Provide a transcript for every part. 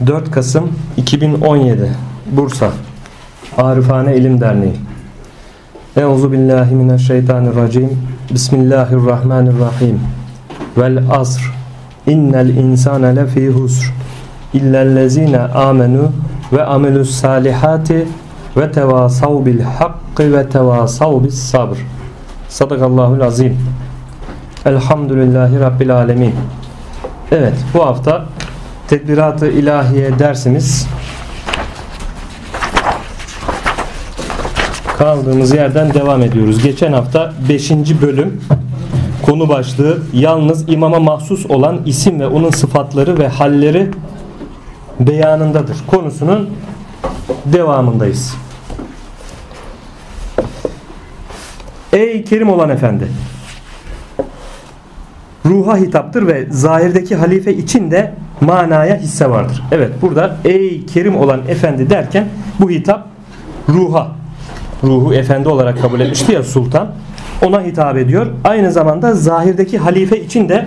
4 Kasım 2017 Bursa. Arifane İlim Derneği. Euzu billahi mineşşeytanirracim. Bismillahirrahmanirrahim. Vel asr. İnnel insane lefî husr. İllellezine amenu ve amilus salihati ve tevasav bil hakkı ve tevasav bis sabr. Sadakallahul azim Elhamdülillahi Rabbil alemin Evet bu hafta Tedbirat-ı ilahiye dersimiz kaldığımız yerden devam ediyoruz. Geçen hafta 5. bölüm konu başlığı yalnız imama mahsus olan isim ve onun sıfatları ve halleri beyanındadır. Konusunun devamındayız. Ey kerim olan efendi ruha hitaptır ve zahirdeki halife için de manaya hisse vardır. Evet burada ey kerim olan efendi derken bu hitap ruha ruhu efendi olarak kabul etmişti ya sultan ona hitap ediyor. Aynı zamanda zahirdeki halife için de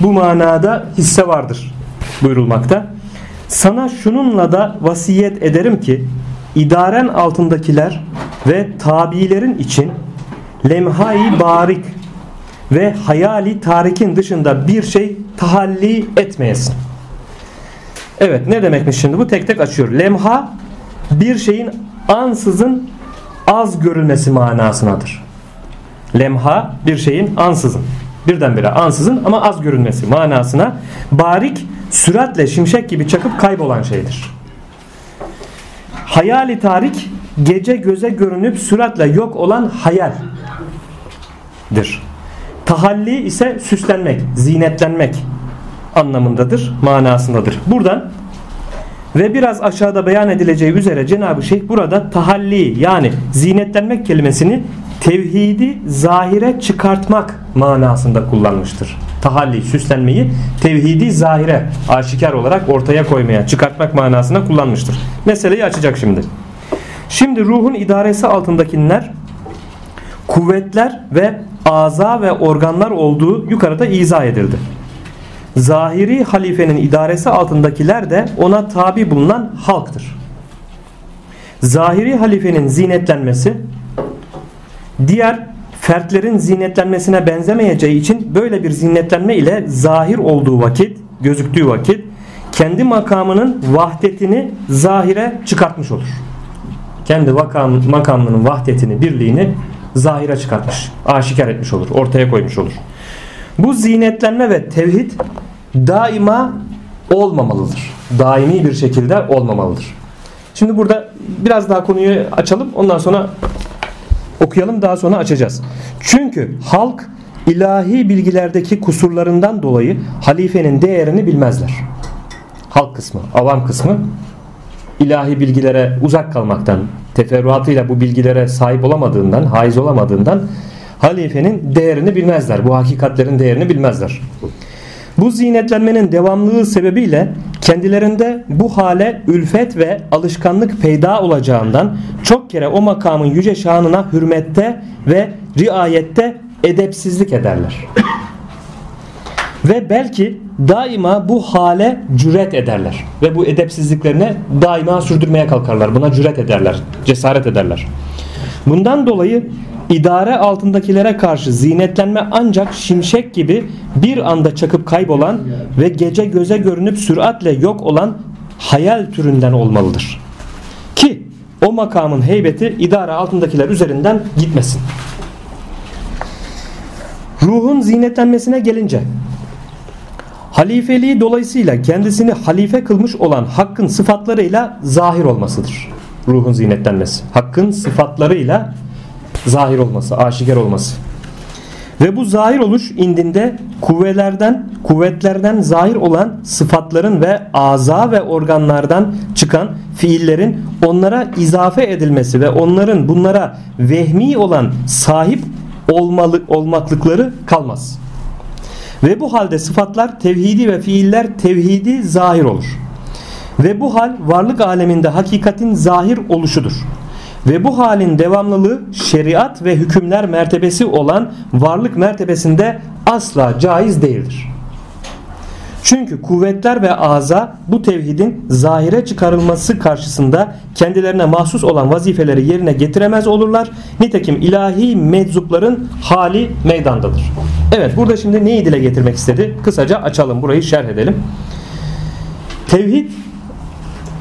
bu manada hisse vardır buyurulmakta. Sana şununla da vasiyet ederim ki idaren altındakiler ve tabilerin için lemhai barik ve hayali tarikin dışında bir şey tahalli etmeyesin. Evet ne demekmiş şimdi bu tek tek açıyor. Lemha bir şeyin ansızın az görülmesi manasınadır. Lemha bir şeyin ansızın birdenbire ansızın ama az görünmesi manasına barik süratle şimşek gibi çakıp kaybolan şeydir. Hayali tarik gece göze görünüp süratle yok olan hayaldir. Tahalli ise süslenmek, zinetlenmek anlamındadır, manasındadır. Buradan ve biraz aşağıda beyan edileceği üzere Cenab-ı Şeyh burada tahalli yani zinetlenmek kelimesini tevhidi zahire çıkartmak manasında kullanmıştır. Tahalli, süslenmeyi tevhidi zahire aşikar olarak ortaya koymaya, çıkartmak manasında kullanmıştır. Meseleyi açacak şimdi. Şimdi ruhun idaresi altındakiler kuvvetler ve aza ve organlar olduğu yukarıda izah edildi. Zahiri halifenin idaresi altındakiler de ona tabi bulunan halktır. Zahiri halifenin zinetlenmesi diğer fertlerin zinetlenmesine benzemeyeceği için böyle bir zinetlenme ile zahir olduğu vakit, gözüktüğü vakit kendi makamının vahdetini zahire çıkartmış olur. Kendi makam, makamının vahdetini, birliğini zahire çıkartmış, aşikar etmiş olur, ortaya koymuş olur. Bu zinetlenme ve tevhid daima olmamalıdır. Daimi bir şekilde olmamalıdır. Şimdi burada biraz daha konuyu açalım. Ondan sonra okuyalım daha sonra açacağız. Çünkü halk ilahi bilgilerdeki kusurlarından dolayı halifenin değerini bilmezler. Halk kısmı, avam kısmı ilahi bilgilere uzak kalmaktan, teferruatıyla bu bilgilere sahip olamadığından, haiz olamadığından halifenin değerini bilmezler. Bu hakikatlerin değerini bilmezler. Bu zinetlenmenin devamlılığı sebebiyle kendilerinde bu hale ülfet ve alışkanlık peyda olacağından çok kere o makamın yüce şanına hürmette ve riayette edepsizlik ederler. ve belki daima bu hale cüret ederler. Ve bu edepsizliklerine daima sürdürmeye kalkarlar. Buna cüret ederler, cesaret ederler. Bundan dolayı idare altındakilere karşı zinetlenme ancak şimşek gibi bir anda çakıp kaybolan ve gece göze görünüp süratle yok olan hayal türünden olmalıdır. Ki o makamın heybeti idare altındakiler üzerinden gitmesin. Ruhun zinetlenmesine gelince halifeliği dolayısıyla kendisini halife kılmış olan hakkın sıfatlarıyla zahir olmasıdır. Ruhun zinetlenmesi. Hakkın sıfatlarıyla zahir olması, aşikar olması. Ve bu zahir oluş indinde kuvvelerden, kuvvetlerden zahir olan sıfatların ve aza ve organlardan çıkan fiillerin onlara izafe edilmesi ve onların bunlara vehmi olan sahip olmalı, olmaklıkları kalmaz. Ve bu halde sıfatlar tevhidi ve fiiller tevhidi zahir olur. Ve bu hal varlık aleminde hakikatin zahir oluşudur. Ve bu halin devamlılığı şeriat ve hükümler mertebesi olan varlık mertebesinde asla caiz değildir. Çünkü kuvvetler ve aza bu tevhidin zahire çıkarılması karşısında kendilerine mahsus olan vazifeleri yerine getiremez olurlar. Nitekim ilahi meczupların hali meydandadır. Evet burada şimdi neyi dile getirmek istedi? Kısaca açalım burayı şerh edelim. Tevhid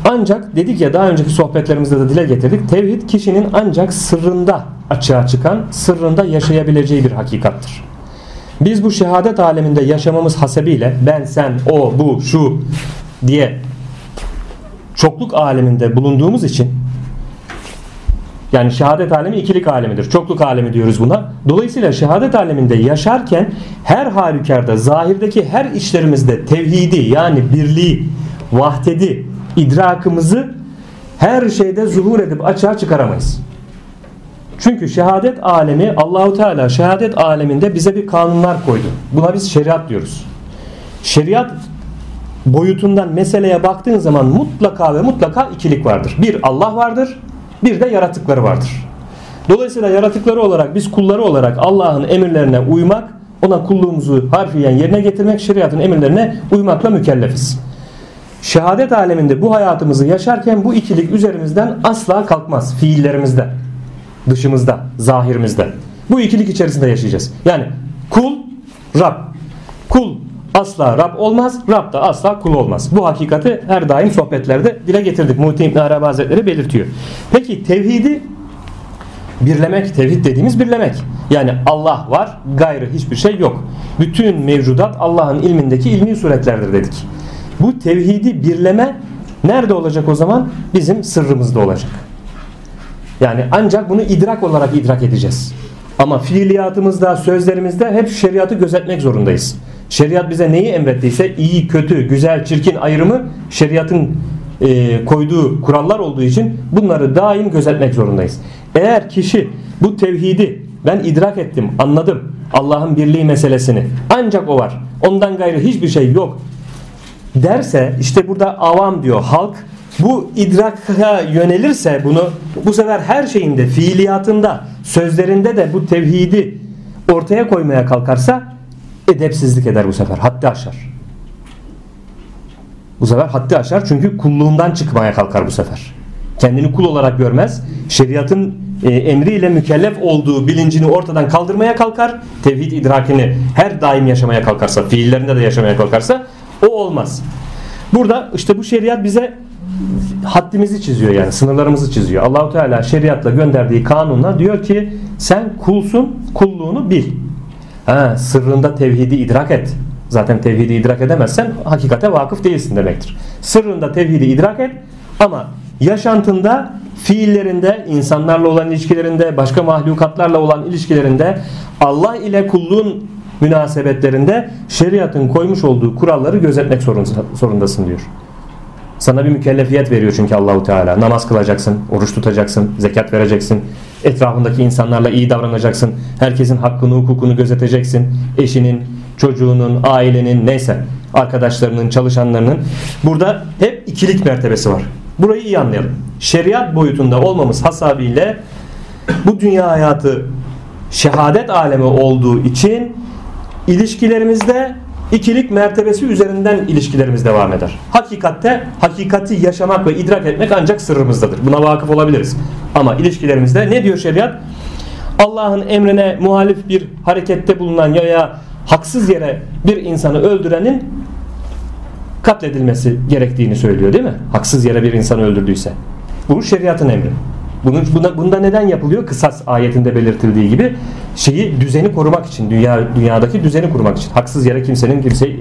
ancak dedik ya daha önceki sohbetlerimizde de dile getirdik. Tevhid kişinin ancak sırrında açığa çıkan, sırrında yaşayabileceği bir hakikattır. Biz bu şehadet aleminde yaşamamız hasebiyle ben, sen, o, bu, şu diye çokluk aleminde bulunduğumuz için yani şehadet alemi ikilik alemidir. Çokluk alemi diyoruz buna. Dolayısıyla şehadet aleminde yaşarken her halükarda zahirdeki her işlerimizde tevhidi yani birliği, vahdedi, idrakımızı her şeyde zuhur edip açığa çıkaramayız. Çünkü şehadet alemi Allahu Teala şehadet aleminde bize bir kanunlar koydu. Buna biz şeriat diyoruz. Şeriat boyutundan meseleye baktığın zaman mutlaka ve mutlaka ikilik vardır. Bir Allah vardır, bir de yaratıkları vardır. Dolayısıyla yaratıkları olarak biz kulları olarak Allah'ın emirlerine uymak, ona kulluğumuzu harfiyen yerine getirmek, şeriatın emirlerine uymakla mükellefiz. Şehadet aleminde bu hayatımızı yaşarken bu ikilik üzerimizden asla kalkmaz fiillerimizde dışımızda, zahirimizde. Bu ikilik içerisinde yaşayacağız. Yani kul, Rab. Kul asla Rab olmaz, Rab da asla kul olmaz. Bu hakikati her daim sohbetlerde dile getirdik. Muhti İbn Arabi Hazretleri belirtiyor. Peki tevhidi birlemek, tevhid dediğimiz birlemek. Yani Allah var, gayrı hiçbir şey yok. Bütün mevcudat Allah'ın ilmindeki ilmi suretlerdir dedik. Bu tevhidi birleme nerede olacak o zaman? Bizim sırrımızda olacak. Yani ancak bunu idrak olarak idrak edeceğiz. Ama fiiliyatımızda, sözlerimizde hep şeriatı gözetmek zorundayız. Şeriat bize neyi emrettiyse iyi, kötü, güzel, çirkin ayrımı şeriatın e, koyduğu kurallar olduğu için bunları daim gözetmek zorundayız. Eğer kişi bu tevhidi ben idrak ettim, anladım Allah'ın birliği meselesini ancak o var. Ondan gayrı hiçbir şey yok derse işte burada avam diyor halk bu idraka yönelirse bunu bu sefer her şeyinde fiiliyatında sözlerinde de bu tevhidi ortaya koymaya kalkarsa edepsizlik eder bu sefer haddi aşar. Bu sefer haddi aşar çünkü kulluğundan çıkmaya kalkar bu sefer. Kendini kul olarak görmez. Şeriatın e, emriyle mükellef olduğu bilincini ortadan kaldırmaya kalkar. Tevhid idrakini her daim yaşamaya kalkarsa, fiillerinde de yaşamaya kalkarsa o olmaz. Burada işte bu şeriat bize haddimizi çiziyor yani sınırlarımızı çiziyor. Allahu Teala şeriatla gönderdiği kanunla diyor ki sen kulsun kulluğunu bil. Ha, sırrında tevhidi idrak et. Zaten tevhidi idrak edemezsen hakikate vakıf değilsin demektir. Sırrında tevhidi idrak et ama yaşantında, fiillerinde, insanlarla olan ilişkilerinde, başka mahlukatlarla olan ilişkilerinde, Allah ile kulluğun münasebetlerinde şeriatın koymuş olduğu kuralları gözetmek zorundasın diyor. Sana bir mükellefiyet veriyor çünkü Allahu Teala. Namaz kılacaksın, oruç tutacaksın, zekat vereceksin. Etrafındaki insanlarla iyi davranacaksın. Herkesin hakkını, hukukunu gözeteceksin. Eşinin, çocuğunun, ailenin neyse arkadaşlarının, çalışanlarının. Burada hep ikilik mertebesi var. Burayı iyi anlayalım. Şeriat boyutunda olmamız hasabiyle bu dünya hayatı şehadet alemi olduğu için ilişkilerimizde ikilik mertebesi üzerinden ilişkilerimiz devam eder. Hakikatte hakikati yaşamak ve idrak etmek ancak sırrımızdadır. Buna vakıf olabiliriz. Ama ilişkilerimizde ne diyor şeriat? Allah'ın emrine muhalif bir harekette bulunan ya haksız yere bir insanı öldürenin katledilmesi gerektiğini söylüyor değil mi? Haksız yere bir insanı öldürdüyse. Bu şeriatın emri. Bunu, buna, bunda neden yapılıyor? Kısas ayetinde belirtildiği gibi şeyi düzeni korumak için, dünya dünyadaki düzeni korumak için. Haksız yere kimsenin kimseye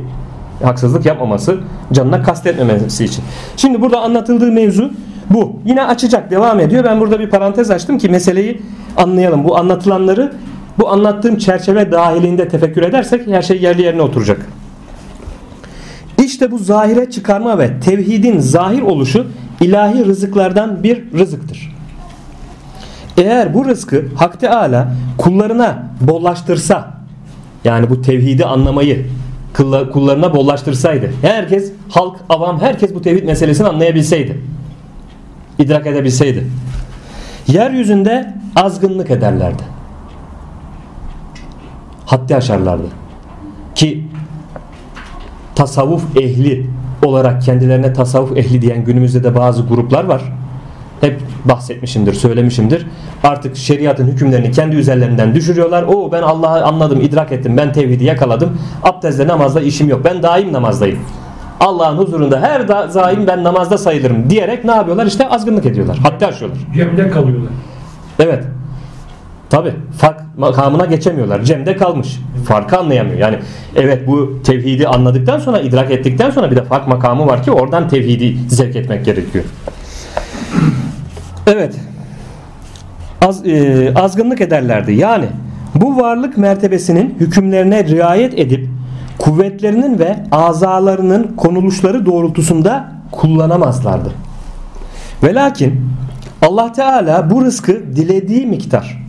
haksızlık yapmaması, canına kastetmemesi için. Şimdi burada anlatıldığı mevzu bu. Yine açacak, devam ediyor. Ben burada bir parantez açtım ki meseleyi anlayalım. Bu anlatılanları bu anlattığım çerçeve dahilinde tefekkür edersek her şey yerli yerine oturacak. İşte bu zahire çıkarma ve tevhidin zahir oluşu ilahi rızıklardan bir rızıktır. Eğer bu rızkı Hak Teala kullarına bollaştırsa yani bu tevhidi anlamayı kullarına bollaştırsaydı herkes halk avam herkes bu tevhid meselesini anlayabilseydi idrak edebilseydi yeryüzünde azgınlık ederlerdi haddi aşarlardı ki tasavvuf ehli olarak kendilerine tasavvuf ehli diyen günümüzde de bazı gruplar var. Hep bahsetmişimdir, söylemişimdir. Artık şeriatın hükümlerini kendi üzerlerinden düşürüyorlar. O ben Allah'ı anladım, idrak ettim. Ben tevhidi yakaladım. Abdestle namazda işim yok. Ben daim namazdayım. Allah'ın huzurunda her da zaim ben namazda sayılırım diyerek ne yapıyorlar? İşte azgınlık ediyorlar. Hatta aşıyorlar. Cemde kalıyorlar. Evet. Tabi fark makamına geçemiyorlar. Cem'de kalmış. Farkı anlayamıyor. Yani evet bu tevhidi anladıktan sonra idrak ettikten sonra bir de fark makamı var ki oradan tevhidi zevk etmek gerekiyor. Evet. Az, e, azgınlık ederlerdi. Yani bu varlık mertebesinin hükümlerine riayet edip kuvvetlerinin ve azalarının konuluşları doğrultusunda kullanamazlardı. Ve lakin Allah Teala bu rızkı dilediği miktar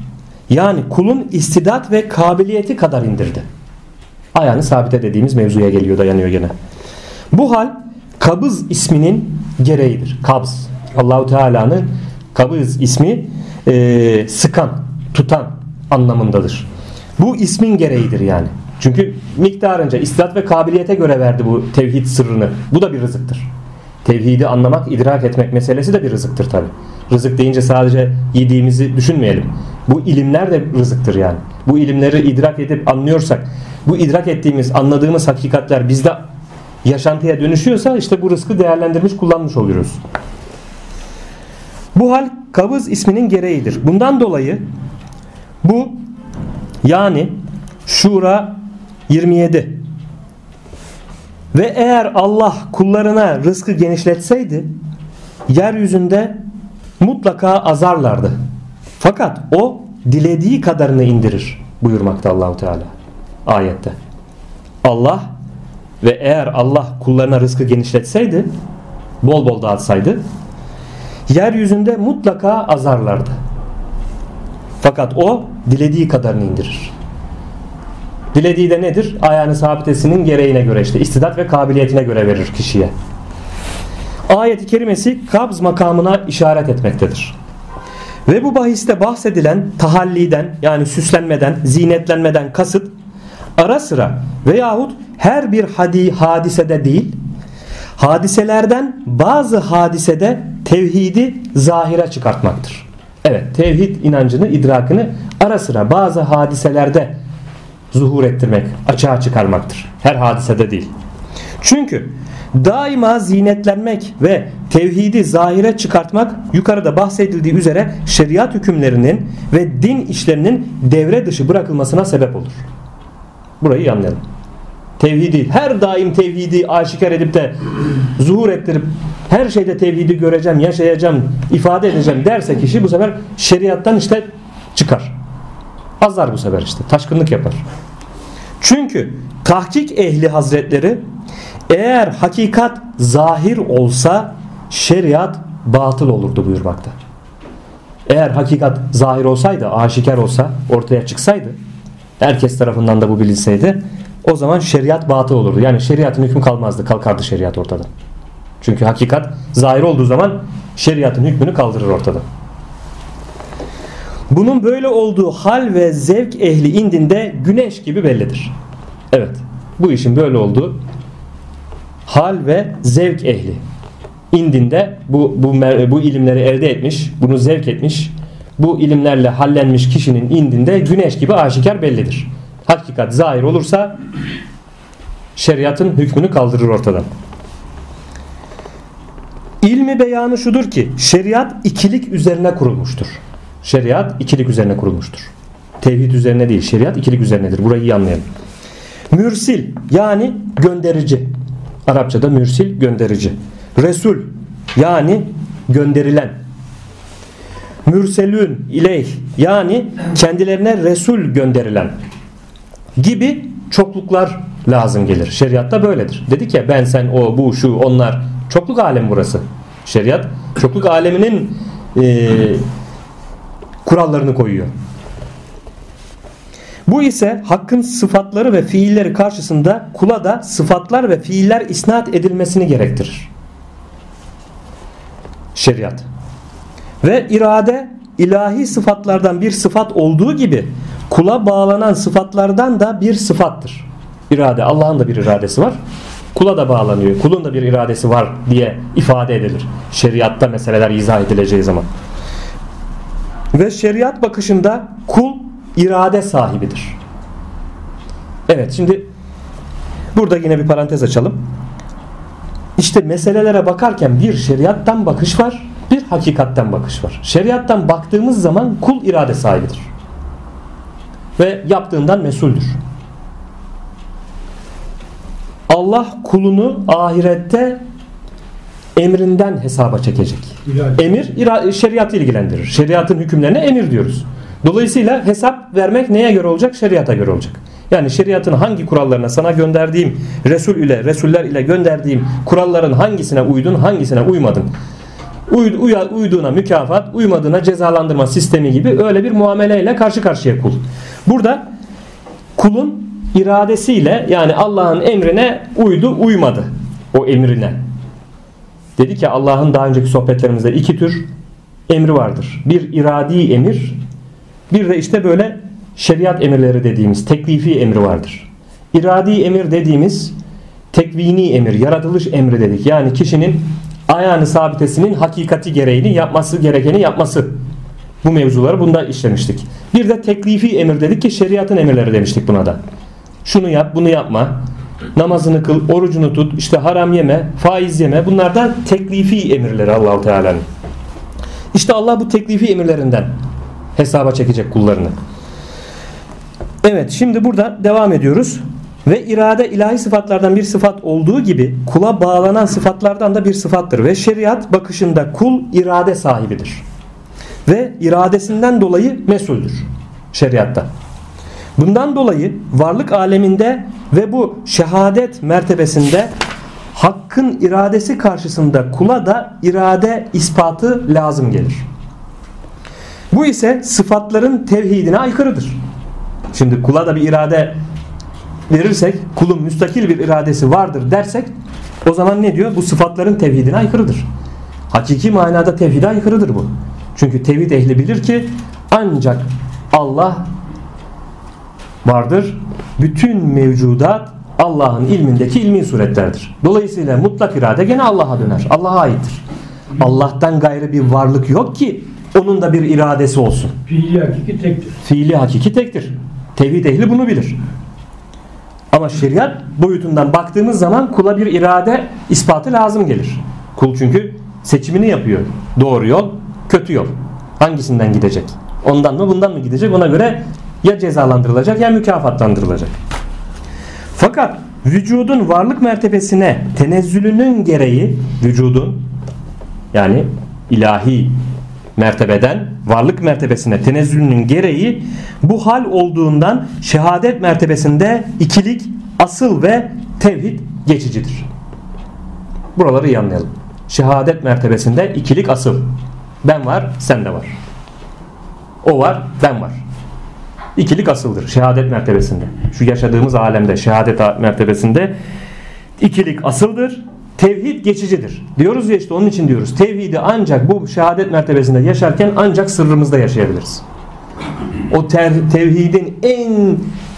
yani kulun istidat ve kabiliyeti kadar indirdi. Ayağını sabite dediğimiz mevzuya geliyor dayanıyor gene. Bu hal kabız isminin gereğidir. Kabz. Allahu Teala'nın kabız ismi e, sıkan, tutan anlamındadır. Bu ismin gereğidir yani. Çünkü miktarınca istidat ve kabiliyete göre verdi bu tevhid sırrını. Bu da bir rızıktır. Tevhidi anlamak, idrak etmek meselesi de bir rızıktır tabi. Rızık deyince sadece yediğimizi düşünmeyelim. Bu ilimler de rızıktır yani. Bu ilimleri idrak edip anlıyorsak, bu idrak ettiğimiz, anladığımız hakikatler bizde yaşantıya dönüşüyorsa işte bu rızkı değerlendirmiş, kullanmış oluyoruz. Bu hal kabız isminin gereğidir. Bundan dolayı bu yani Şura 27 ve eğer Allah kullarına rızkı genişletseydi yeryüzünde mutlaka azarlardı. Fakat o dilediği kadarını indirir buyurmakta Allahu Teala ayette. Allah ve eğer Allah kullarına rızkı genişletseydi bol bol dağıtsaydı yeryüzünde mutlaka azarlardı. Fakat o dilediği kadarını indirir. Dilediği de nedir? Ayağını sabitesinin gereğine göre işte istidat ve kabiliyetine göre verir kişiye. Ayet-i kerimesi kabz makamına işaret etmektedir. Ve bu bahiste bahsedilen tahalliden yani süslenmeden, zinetlenmeden kasıt ara sıra veyahut her bir hadi hadisede değil, hadiselerden bazı hadisede tevhidi zahire çıkartmaktır. Evet, tevhid inancını, idrakını ara sıra bazı hadiselerde zuhur ettirmek, açığa çıkarmaktır. Her hadisede değil. Çünkü daima zinetlenmek ve tevhidi zahire çıkartmak yukarıda bahsedildiği üzere şeriat hükümlerinin ve din işlerinin devre dışı bırakılmasına sebep olur. Burayı anlayalım. Tevhidi her daim tevhidi aşikar edip de zuhur ettirip her şeyde tevhidi göreceğim, yaşayacağım, ifade edeceğim derse kişi bu sefer şeriattan işte çıkar. Azar bu sefer işte. Taşkınlık yapar. Çünkü tahkik ehli hazretleri eğer hakikat zahir olsa şeriat batıl olurdu buyurmakta. Eğer hakikat zahir olsaydı, aşikar olsa, ortaya çıksaydı, herkes tarafından da bu bilinseydi, o zaman şeriat batıl olurdu. Yani şeriatın hükmü kalmazdı, kalkardı şeriat ortada. Çünkü hakikat zahir olduğu zaman şeriatın hükmünü kaldırır ortada. Bunun böyle olduğu hal ve zevk ehli indinde güneş gibi bellidir. Evet. Bu işin böyle olduğu hal ve zevk ehli indinde bu, bu, bu ilimleri elde etmiş, bunu zevk etmiş, bu ilimlerle hallenmiş kişinin indinde güneş gibi aşikar bellidir. Hakikat zahir olursa şeriatın hükmünü kaldırır ortadan. İlmi beyanı şudur ki şeriat ikilik üzerine kurulmuştur. Şeriat ikilik üzerine kurulmuştur. Tevhid üzerine değil şeriat ikilik üzerinedir. Burayı iyi anlayalım. Mürsil yani gönderici. Arapçada mürsil gönderici. Resul yani gönderilen. Mürselün ileyh yani kendilerine Resul gönderilen gibi çokluklar lazım gelir. Şeriatta böyledir. Dedik ya ben sen o bu şu onlar çokluk alemi burası. Şeriat çokluk aleminin e, kurallarını koyuyor. Bu ise hakkın sıfatları ve fiilleri karşısında kula da sıfatlar ve fiiller isnat edilmesini gerektirir. Şeriat. Ve irade ilahi sıfatlardan bir sıfat olduğu gibi kula bağlanan sıfatlardan da bir sıfattır. İrade Allah'ın da bir iradesi var. Kula da bağlanıyor. Kulun da bir iradesi var diye ifade edilir. Şeriatta meseleler izah edileceği zaman. Ve şeriat bakışında kul irade sahibidir. Evet şimdi burada yine bir parantez açalım. İşte meselelere bakarken bir şeriattan bakış var, hakikatten bakış var. Şeriattan baktığımız zaman kul irade sahibidir. Ve yaptığından mesuldür. Allah kulunu ahirette emrinden hesaba çekecek. Emir şeriatı ilgilendirir. Şeriatın hükümlerine emir diyoruz. Dolayısıyla hesap vermek neye göre olacak? Şeriata göre olacak. Yani şeriatın hangi kurallarına sana gönderdiğim Resul ile Resuller ile gönderdiğim kuralların hangisine uydun hangisine uymadın. Uy, uy, uyduğuna mükafat, uymadığına cezalandırma sistemi gibi öyle bir muameleyle karşı karşıya kul. Burada kulun iradesiyle yani Allah'ın emrine uydu, uymadı. O emrine. Dedi ki Allah'ın daha önceki sohbetlerimizde iki tür emri vardır. Bir iradi emir, bir de işte böyle şeriat emirleri dediğimiz teklifi emri vardır. İradi emir dediğimiz tekvini emir, yaratılış emri dedik. Yani kişinin ayağını sabitesinin hakikati gereğini yapması gerekeni yapması. Bu mevzuları bunda işlemiştik. Bir de teklifi emir dedik ki şeriatın emirleri demiştik buna da. Şunu yap, bunu yapma. Namazını kıl, orucunu tut, işte haram yeme, faiz yeme. Bunlar da teklifi emirleri Allahu Teala'nın. İşte Allah bu teklifi emirlerinden hesaba çekecek kullarını. Evet şimdi burada devam ediyoruz. Ve irade ilahi sıfatlardan bir sıfat olduğu gibi kula bağlanan sıfatlardan da bir sıfattır. Ve şeriat bakışında kul irade sahibidir. Ve iradesinden dolayı mesuldür şeriatta. Bundan dolayı varlık aleminde ve bu şehadet mertebesinde hakkın iradesi karşısında kula da irade ispatı lazım gelir. Bu ise sıfatların tevhidine aykırıdır. Şimdi kula da bir irade verirsek, kulun müstakil bir iradesi vardır dersek o zaman ne diyor? Bu sıfatların tevhidine aykırıdır. Hakiki manada tevhide aykırıdır bu. Çünkü tevhid ehli bilir ki ancak Allah vardır. Bütün mevcudat Allah'ın ilmindeki ilmi suretlerdir. Dolayısıyla mutlak irade gene Allah'a döner. Allah'a aittir. Allah'tan gayrı bir varlık yok ki onun da bir iradesi olsun. Fiili hakiki tektir. Fiili hakiki tektir. Tevhid ehli bunu bilir. Ama şeriat boyutundan baktığımız zaman kula bir irade ispatı lazım gelir. Kul çünkü seçimini yapıyor. Doğru yol, kötü yol. Hangisinden gidecek? Ondan mı bundan mı gidecek? Ona göre ya cezalandırılacak ya mükafatlandırılacak. Fakat vücudun varlık mertebesine tenezzülünün gereği vücudun yani ilahi mertebeden varlık mertebesine tenezzülünün gereği bu hal olduğundan şehadet mertebesinde ikilik asıl ve tevhid geçicidir. Buraları iyi anlayalım. Şehadet mertebesinde ikilik asıl. Ben var, sen de var. O var, ben var. İkilik asıldır şehadet mertebesinde. Şu yaşadığımız alemde şehadet mertebesinde ikilik asıldır. Tevhid geçicidir. Diyoruz ya işte onun için diyoruz. Tevhidi ancak bu şehadet mertebesinde yaşarken ancak sırrımızda yaşayabiliriz. O tevhidin en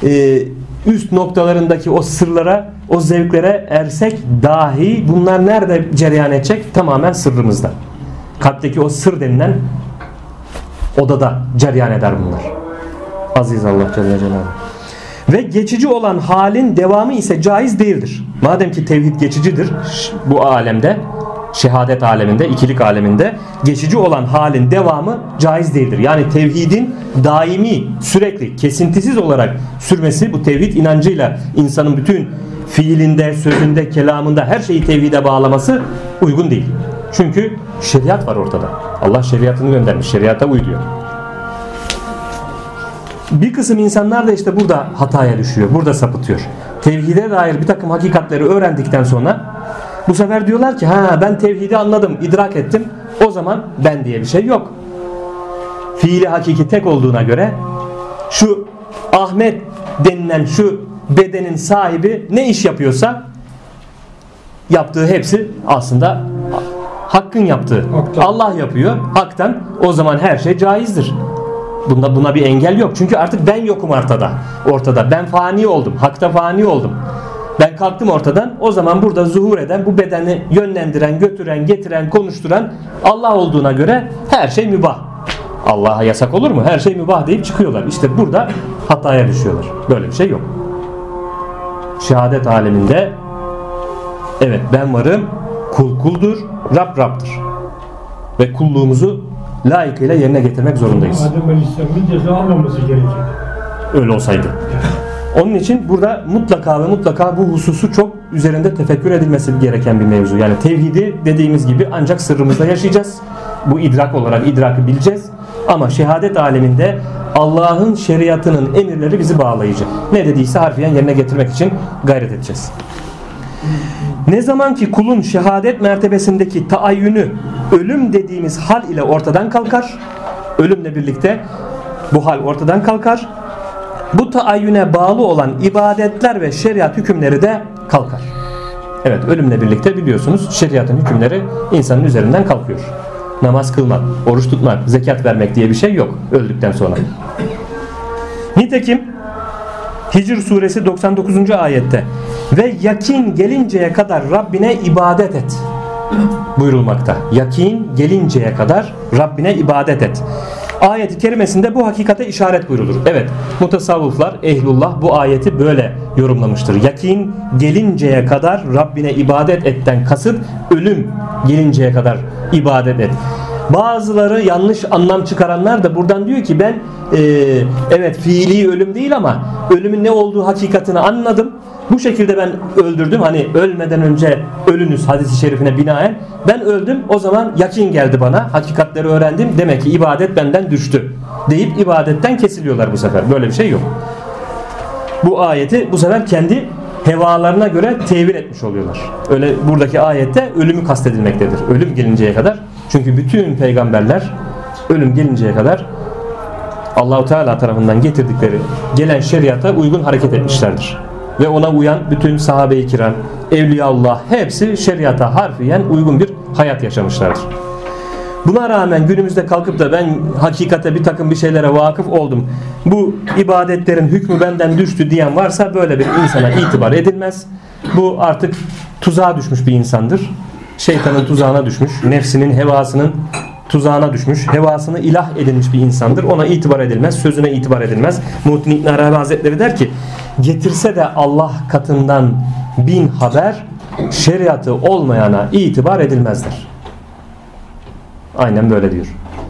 e, üst noktalarındaki o sırlara, o zevklere ersek dahi bunlar nerede cereyan edecek? Tamamen sırrımızda. Kalpteki o sır denilen odada cereyan eder bunlar. Aziz Allah Celle Celaluhu. Ve geçici olan halin devamı ise caiz değildir. Madem ki tevhid geçicidir bu alemde, şehadet aleminde, ikilik aleminde geçici olan halin devamı caiz değildir. Yani tevhidin daimi, sürekli, kesintisiz olarak sürmesi bu tevhid inancıyla insanın bütün fiilinde, sözünde, kelamında her şeyi tevhide bağlaması uygun değil. Çünkü şeriat var ortada. Allah şeriatını göndermiş. Şeriata uy diyor. Bir kısım insanlar da işte burada hataya düşüyor. Burada sapıtıyor. Tevhide dair bir takım hakikatleri öğrendikten sonra bu sefer diyorlar ki ha ben tevhidi anladım, idrak ettim. O zaman ben diye bir şey yok. Fiili hakiki tek olduğuna göre şu Ahmet denilen şu bedenin sahibi ne iş yapıyorsa yaptığı hepsi aslında hakkın yaptığı. Haktan. Allah yapıyor haktan. O zaman her şey caizdir. Bunda buna bir engel yok. Çünkü artık ben yokum ortada. Ortada. Ben fani oldum. Hakta fani oldum. Ben kalktım ortadan. O zaman burada zuhur eden, bu bedeni yönlendiren, götüren, getiren, konuşturan Allah olduğuna göre her şey mübah. Allah'a yasak olur mu? Her şey mübah deyip çıkıyorlar. İşte burada hataya düşüyorlar. Böyle bir şey yok. Şehadet aleminde evet ben varım, kul kuldur, Rab Rab'dır. Ve kulluğumuzu layıkıyla yerine getirmek zorundayız. Adem Aleyhisselam'ın ceza almaması gerekir. Öyle olsaydı. Onun için burada mutlaka ve mutlaka bu hususu çok üzerinde tefekkür edilmesi gereken bir mevzu. Yani tevhidi dediğimiz gibi ancak sırrımızda yaşayacağız. Bu idrak olarak idrakı bileceğiz. Ama şehadet aleminde Allah'ın şeriatının emirleri bizi bağlayacak. Ne dediyse harfiyen yerine getirmek için gayret edeceğiz. Ne zaman ki kulun şehadet mertebesindeki taayyünü ölüm dediğimiz hal ile ortadan kalkar. Ölümle birlikte bu hal ortadan kalkar. Bu taayyüne bağlı olan ibadetler ve şeriat hükümleri de kalkar. Evet ölümle birlikte biliyorsunuz şeriatın hükümleri insanın üzerinden kalkıyor. Namaz kılmak, oruç tutmak, zekat vermek diye bir şey yok öldükten sonra. Nitekim Hicr suresi 99. ayette ve yakin gelinceye kadar Rabbine ibadet et buyurulmakta. Yakin gelinceye kadar Rabbine ibadet et. Ayet-i kerimesinde bu hakikate işaret buyrulur. Evet, mutasavvıflar, ehlullah bu ayeti böyle yorumlamıştır. Yakin gelinceye kadar Rabbine ibadet etten kasıt ölüm gelinceye kadar ibadet et. Bazıları yanlış anlam çıkaranlar da buradan diyor ki ben e, evet fiili ölüm değil ama ölümün ne olduğu hakikatini anladım. Bu şekilde ben öldürdüm. Hani ölmeden önce ölünüz hadisi şerifine binaen. Ben öldüm. O zaman yakin geldi bana. Hakikatleri öğrendim. Demek ki ibadet benden düştü. Deyip ibadetten kesiliyorlar bu sefer. Böyle bir şey yok. Bu ayeti bu sefer kendi hevalarına göre tevil etmiş oluyorlar. Öyle buradaki ayette ölümü kastedilmektedir. Ölüm gelinceye kadar. Çünkü bütün peygamberler ölüm gelinceye kadar Allahu Teala tarafından getirdikleri gelen şeriata uygun hareket etmişlerdir. Ve ona uyan bütün sahabe-i kiram, evliyaullah hepsi şeriata harfiyen uygun bir hayat yaşamışlardır. Buna rağmen günümüzde kalkıp da ben hakikate bir takım bir şeylere vakıf oldum. Bu ibadetlerin hükmü benden düştü diyen varsa böyle bir insana itibar edilmez. Bu artık tuzağa düşmüş bir insandır. Şeytanın tuzağına düşmüş, nefsinin hevasının tuzağına düşmüş, hevasını ilah edilmiş bir insandır. Ona itibar edilmez, sözüne itibar edilmez. Muhittin İbn Arabi Hazretleri der ki, getirse de Allah katından bin haber, şeriatı olmayana itibar edilmezler. Aynen böyle diyor.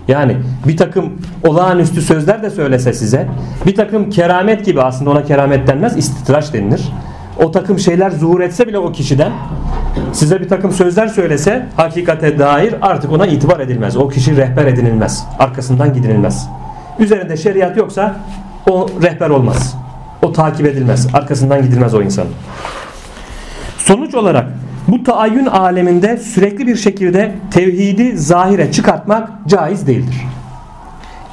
Yani bir takım olağanüstü sözler de söylese size, bir takım keramet gibi aslında ona keramet denmez, istitraç denilir. O takım şeyler zuhur etse bile o kişiden size bir takım sözler söylese hakikate dair artık ona itibar edilmez. O kişi rehber edinilmez. Arkasından gidilmez. Üzerinde şeriat yoksa o rehber olmaz. O takip edilmez. Arkasından gidilmez o insan. Sonuç olarak bu taayyün aleminde sürekli bir şekilde tevhidi zahire çıkartmak caiz değildir.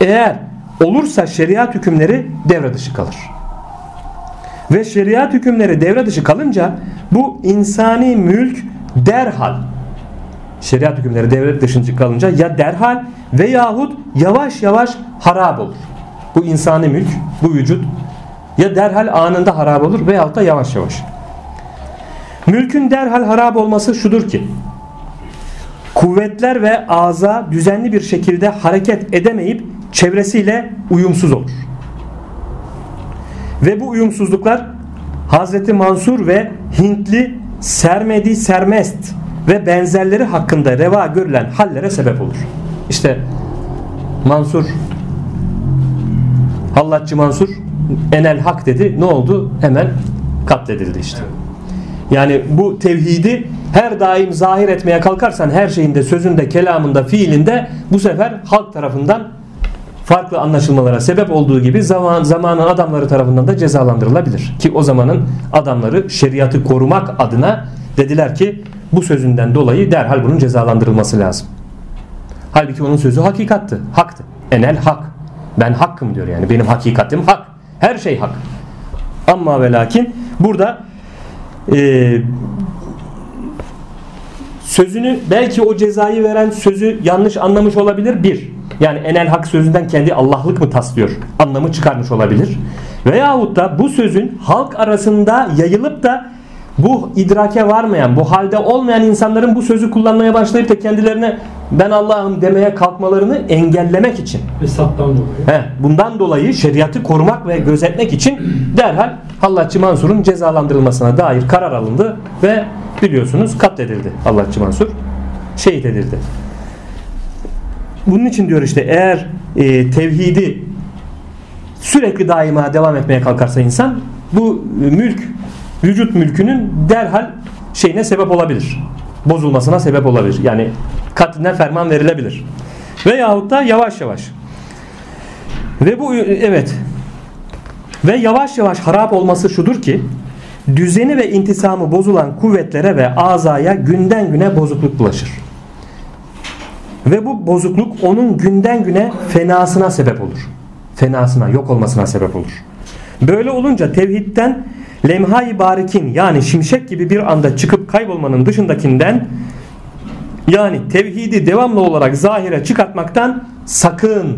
Eğer olursa şeriat hükümleri devre dışı kalır. Ve şeriat hükümleri devre dışı kalınca bu insani mülk derhal şeriat hükümleri devre dışı kalınca ya derhal veyahut yavaş yavaş harap olur. Bu insani mülk, bu vücut ya derhal anında harap olur veyahut da yavaş yavaş. Mülkün derhal harap olması şudur ki kuvvetler ve ağza düzenli bir şekilde hareket edemeyip çevresiyle uyumsuz olur. Ve bu uyumsuzluklar Hazreti Mansur ve Hintli Sermedi Sermest ve benzerleri hakkında reva görülen hallere sebep olur. İşte Mansur Hallatçı Mansur enel hak dedi. Ne oldu? Hemen katledildi işte. Yani bu tevhidi her daim zahir etmeye kalkarsan her şeyinde, sözünde, kelamında, fiilinde bu sefer halk tarafından farklı anlaşılmalara sebep olduğu gibi zaman zamanın adamları tarafından da cezalandırılabilir. Ki o zamanın adamları şeriatı korumak adına dediler ki bu sözünden dolayı derhal bunun cezalandırılması lazım. Halbuki onun sözü hakikattı, haktı. Enel hak. Ben hakkım diyor yani. Benim hakikatim hak. Her şey hak. Ama ve lakin burada e, sözünü belki o cezayı veren sözü yanlış anlamış olabilir bir. Yani enel hak sözünden kendi Allah'lık mı taslıyor? Anlamı çıkarmış olabilir. Veyahut da bu sözün halk arasında yayılıp da bu idrake varmayan, bu halde olmayan insanların bu sözü kullanmaya başlayıp da kendilerine ben Allah'ım demeye kalkmalarını engellemek için. Fesattan dolayı. He, bundan dolayı şeriatı korumak ve gözetmek için derhal Hallatçı Mansur'un cezalandırılmasına dair karar alındı ve biliyorsunuz katledildi Hallatçı Mansur. Şehit edildi. Bunun için diyor işte eğer e, tevhidi sürekli daima devam etmeye kalkarsa insan bu mülk vücut mülkünün derhal şeyine sebep olabilir. Bozulmasına sebep olabilir. Yani katline ferman verilebilir. Veyahut da yavaş yavaş. Ve bu evet. Ve yavaş yavaş harap olması şudur ki düzeni ve intisamı bozulan kuvvetlere ve azaya günden güne bozukluk bulaşır. Ve bu bozukluk onun günden güne fenasına sebep olur. Fenasına, yok olmasına sebep olur. Böyle olunca tevhidden lemhay barikin yani şimşek gibi bir anda çıkıp kaybolmanın dışındakinden yani tevhidi devamlı olarak zahire çıkartmaktan sakın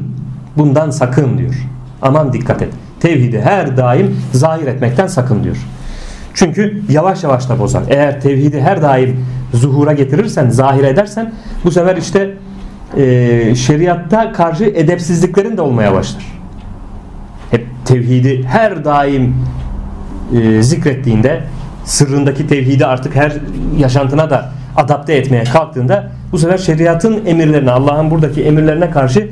bundan sakın diyor. Aman dikkat et. Tevhidi her daim zahir etmekten sakın diyor. Çünkü yavaş yavaş da bozar. Eğer tevhidi her daim zuhura getirirsen, zahir edersen bu sefer işte e, şeriatta karşı edepsizliklerin de olmaya başlar. Hep tevhidi her daim e, zikrettiğinde sırrındaki tevhidi artık her yaşantına da adapte etmeye kalktığında bu sefer şeriatın emirlerine Allah'ın buradaki emirlerine karşı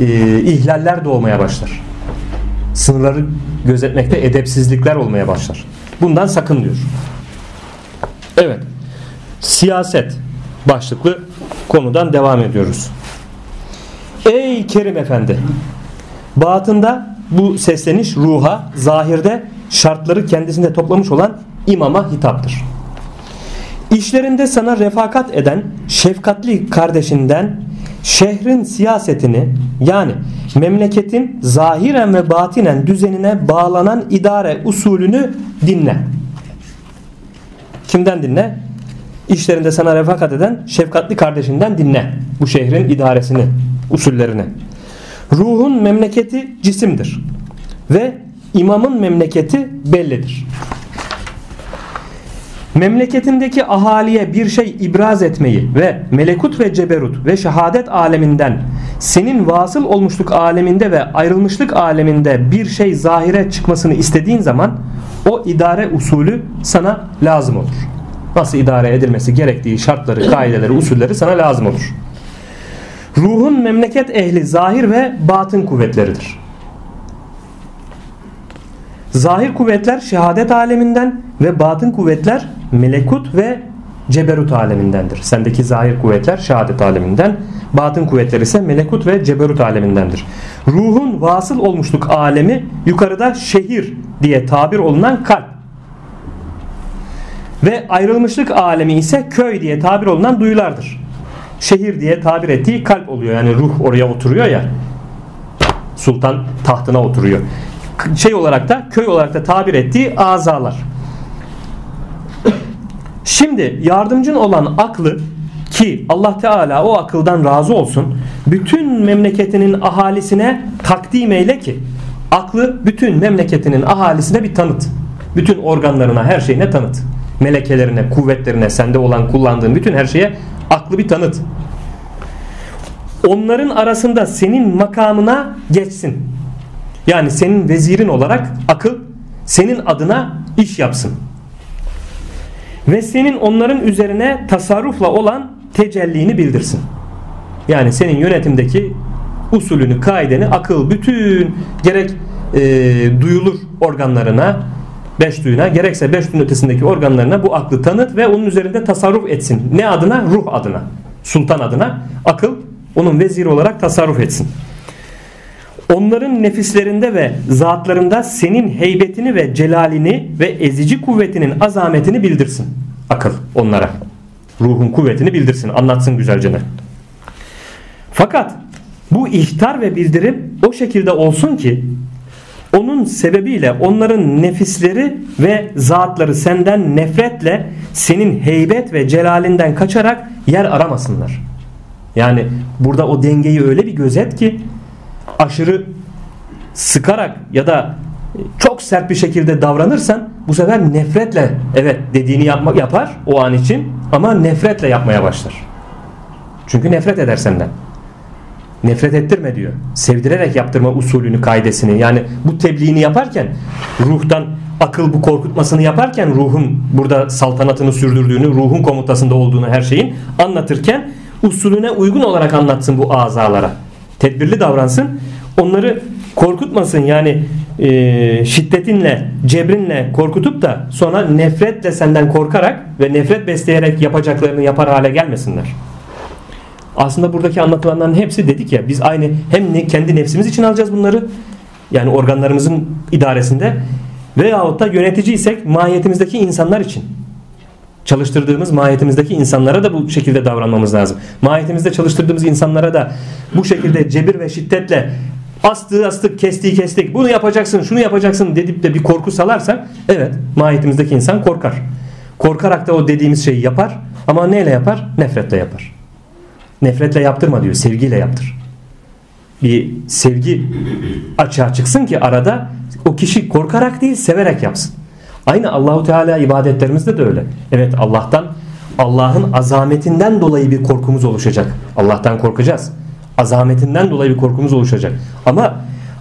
e, ihlaller doğmaya başlar. Sınırları gözetmekte edepsizlikler olmaya başlar. Bundan sakın diyor. Evet. Siyaset başlıklı konudan devam ediyoruz. Ey Kerim Efendi! Batında bu sesleniş ruha, zahirde şartları kendisinde toplamış olan imama hitaptır. İşlerinde sana refakat eden şefkatli kardeşinden şehrin siyasetini yani memleketin zahiren ve batinen düzenine bağlanan idare usulünü dinle. Kimden dinle? İşlerinde sana refakat eden şefkatli kardeşinden dinle. Bu şehrin idaresini, usullerini. Ruhun memleketi cisimdir. Ve imamın memleketi bellidir. Memleketindeki ahaliye bir şey ibraz etmeyi ve melekut ve ceberut ve şehadet aleminden senin vasıl olmuşluk aleminde ve ayrılmışlık aleminde bir şey zahire çıkmasını istediğin zaman o idare usulü sana lazım olur. Nasıl idare edilmesi gerektiği şartları, kaideleri, usulleri sana lazım olur. Ruhun memleket ehli zahir ve batın kuvvetleridir. Zahir kuvvetler şehadet aleminden ve batın kuvvetler melekut ve ceberut alemindendir. Sendeki zahir kuvvetler şehadet aleminden, batın kuvvetler ise melekut ve ceberut alemindendir. Ruhun vasıl olmuşluk alemi yukarıda şehir diye tabir olunan kalp. Ve ayrılmışlık alemi ise köy diye tabir olunan duyulardır. Şehir diye tabir ettiği kalp oluyor. Yani ruh oraya oturuyor ya. Sultan tahtına oturuyor. Şey olarak da köy olarak da tabir ettiği azalar. Şimdi yardımcın olan aklı ki Allah Teala o akıldan razı olsun bütün memleketinin ahalisine takdim eyle ki aklı bütün memleketinin ahalisine bir tanıt. Bütün organlarına her şeyine tanıt. Melekelerine, kuvvetlerine, sende olan kullandığın bütün her şeye aklı bir tanıt. Onların arasında senin makamına geçsin. Yani senin vezirin olarak akıl senin adına iş yapsın ve senin onların üzerine tasarrufla olan tecellini bildirsin. Yani senin yönetimdeki usulünü, kaideni, akıl, bütün gerek e, duyulur organlarına, beş duyuna, gerekse beş duyun ötesindeki organlarına bu aklı tanıt ve onun üzerinde tasarruf etsin. Ne adına? Ruh adına. Sultan adına. Akıl onun veziri olarak tasarruf etsin. Onların nefislerinde ve zatlarında senin heybetini ve celalini ve ezici kuvvetinin azametini bildirsin. Akıl onlara. Ruhun kuvvetini bildirsin. Anlatsın güzelce. Fakat bu ihtar ve bildirim o şekilde olsun ki onun sebebiyle onların nefisleri ve zatları senden nefretle senin heybet ve celalinden kaçarak yer aramasınlar. Yani burada o dengeyi öyle bir gözet ki aşırı sıkarak ya da çok sert bir şekilde davranırsan bu sefer nefretle evet dediğini yapma, yapar o an için ama nefretle yapmaya başlar. Çünkü nefret eder senden. Nefret ettirme diyor. Sevdirerek yaptırma usulünü, kaidesini. Yani bu tebliğini yaparken ruhtan akıl bu korkutmasını yaparken ruhun burada saltanatını sürdürdüğünü, ruhun komutasında olduğunu her şeyin anlatırken usulüne uygun olarak anlatsın bu azalara. Tedbirli davransın. Onları korkutmasın yani e, şiddetinle, cebrinle korkutup da sonra nefretle senden korkarak ve nefret besleyerek yapacaklarını yapar hale gelmesinler. Aslında buradaki anlatılanların hepsi dedik ya biz aynı hem kendi nefsimiz için alacağız bunları yani organlarımızın idaresinde veyahut da yöneticiysek mahiyetimizdeki insanlar için çalıştırdığımız mahiyetimizdeki insanlara da bu şekilde davranmamız lazım. Mahiyetimizde çalıştırdığımız insanlara da bu şekilde cebir ve şiddetle astığı astık kestiği kestik bunu yapacaksın şunu yapacaksın dedip de bir korku salarsak evet mahiyetimizdeki insan korkar. Korkarak da o dediğimiz şeyi yapar ama neyle yapar? Nefretle yapar. Nefretle yaptırma diyor sevgiyle yaptır. Bir sevgi açığa çıksın ki arada o kişi korkarak değil severek yapsın. Aynı Allahu Teala ibadetlerimizde de öyle. Evet Allah'tan Allah'ın azametinden dolayı bir korkumuz oluşacak. Allah'tan korkacağız. Azametinden dolayı bir korkumuz oluşacak. Ama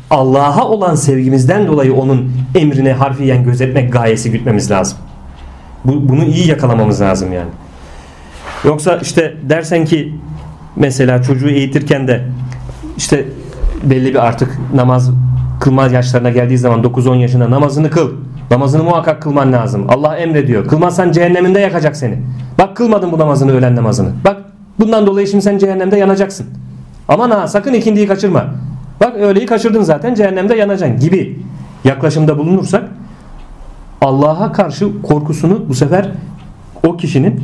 Allah'a olan sevgimizden dolayı onun emrine harfiyen gözetmek gayesi gütmemiz lazım. Bu, bunu iyi yakalamamız lazım yani. Yoksa işte dersen ki mesela çocuğu eğitirken de işte belli bir artık namaz kılma yaşlarına geldiği zaman 9-10 yaşında namazını kıl. Namazını muhakkak kılman lazım. Allah emrediyor. Kılmazsan cehenneminde yakacak seni. Bak kılmadın bu namazını öğlen namazını. Bak bundan dolayı şimdi sen cehennemde yanacaksın. Aman ha sakın ikindiyi kaçırma. Bak öğleyi kaçırdın zaten cehennemde yanacaksın gibi yaklaşımda bulunursak Allah'a karşı korkusunu bu sefer o kişinin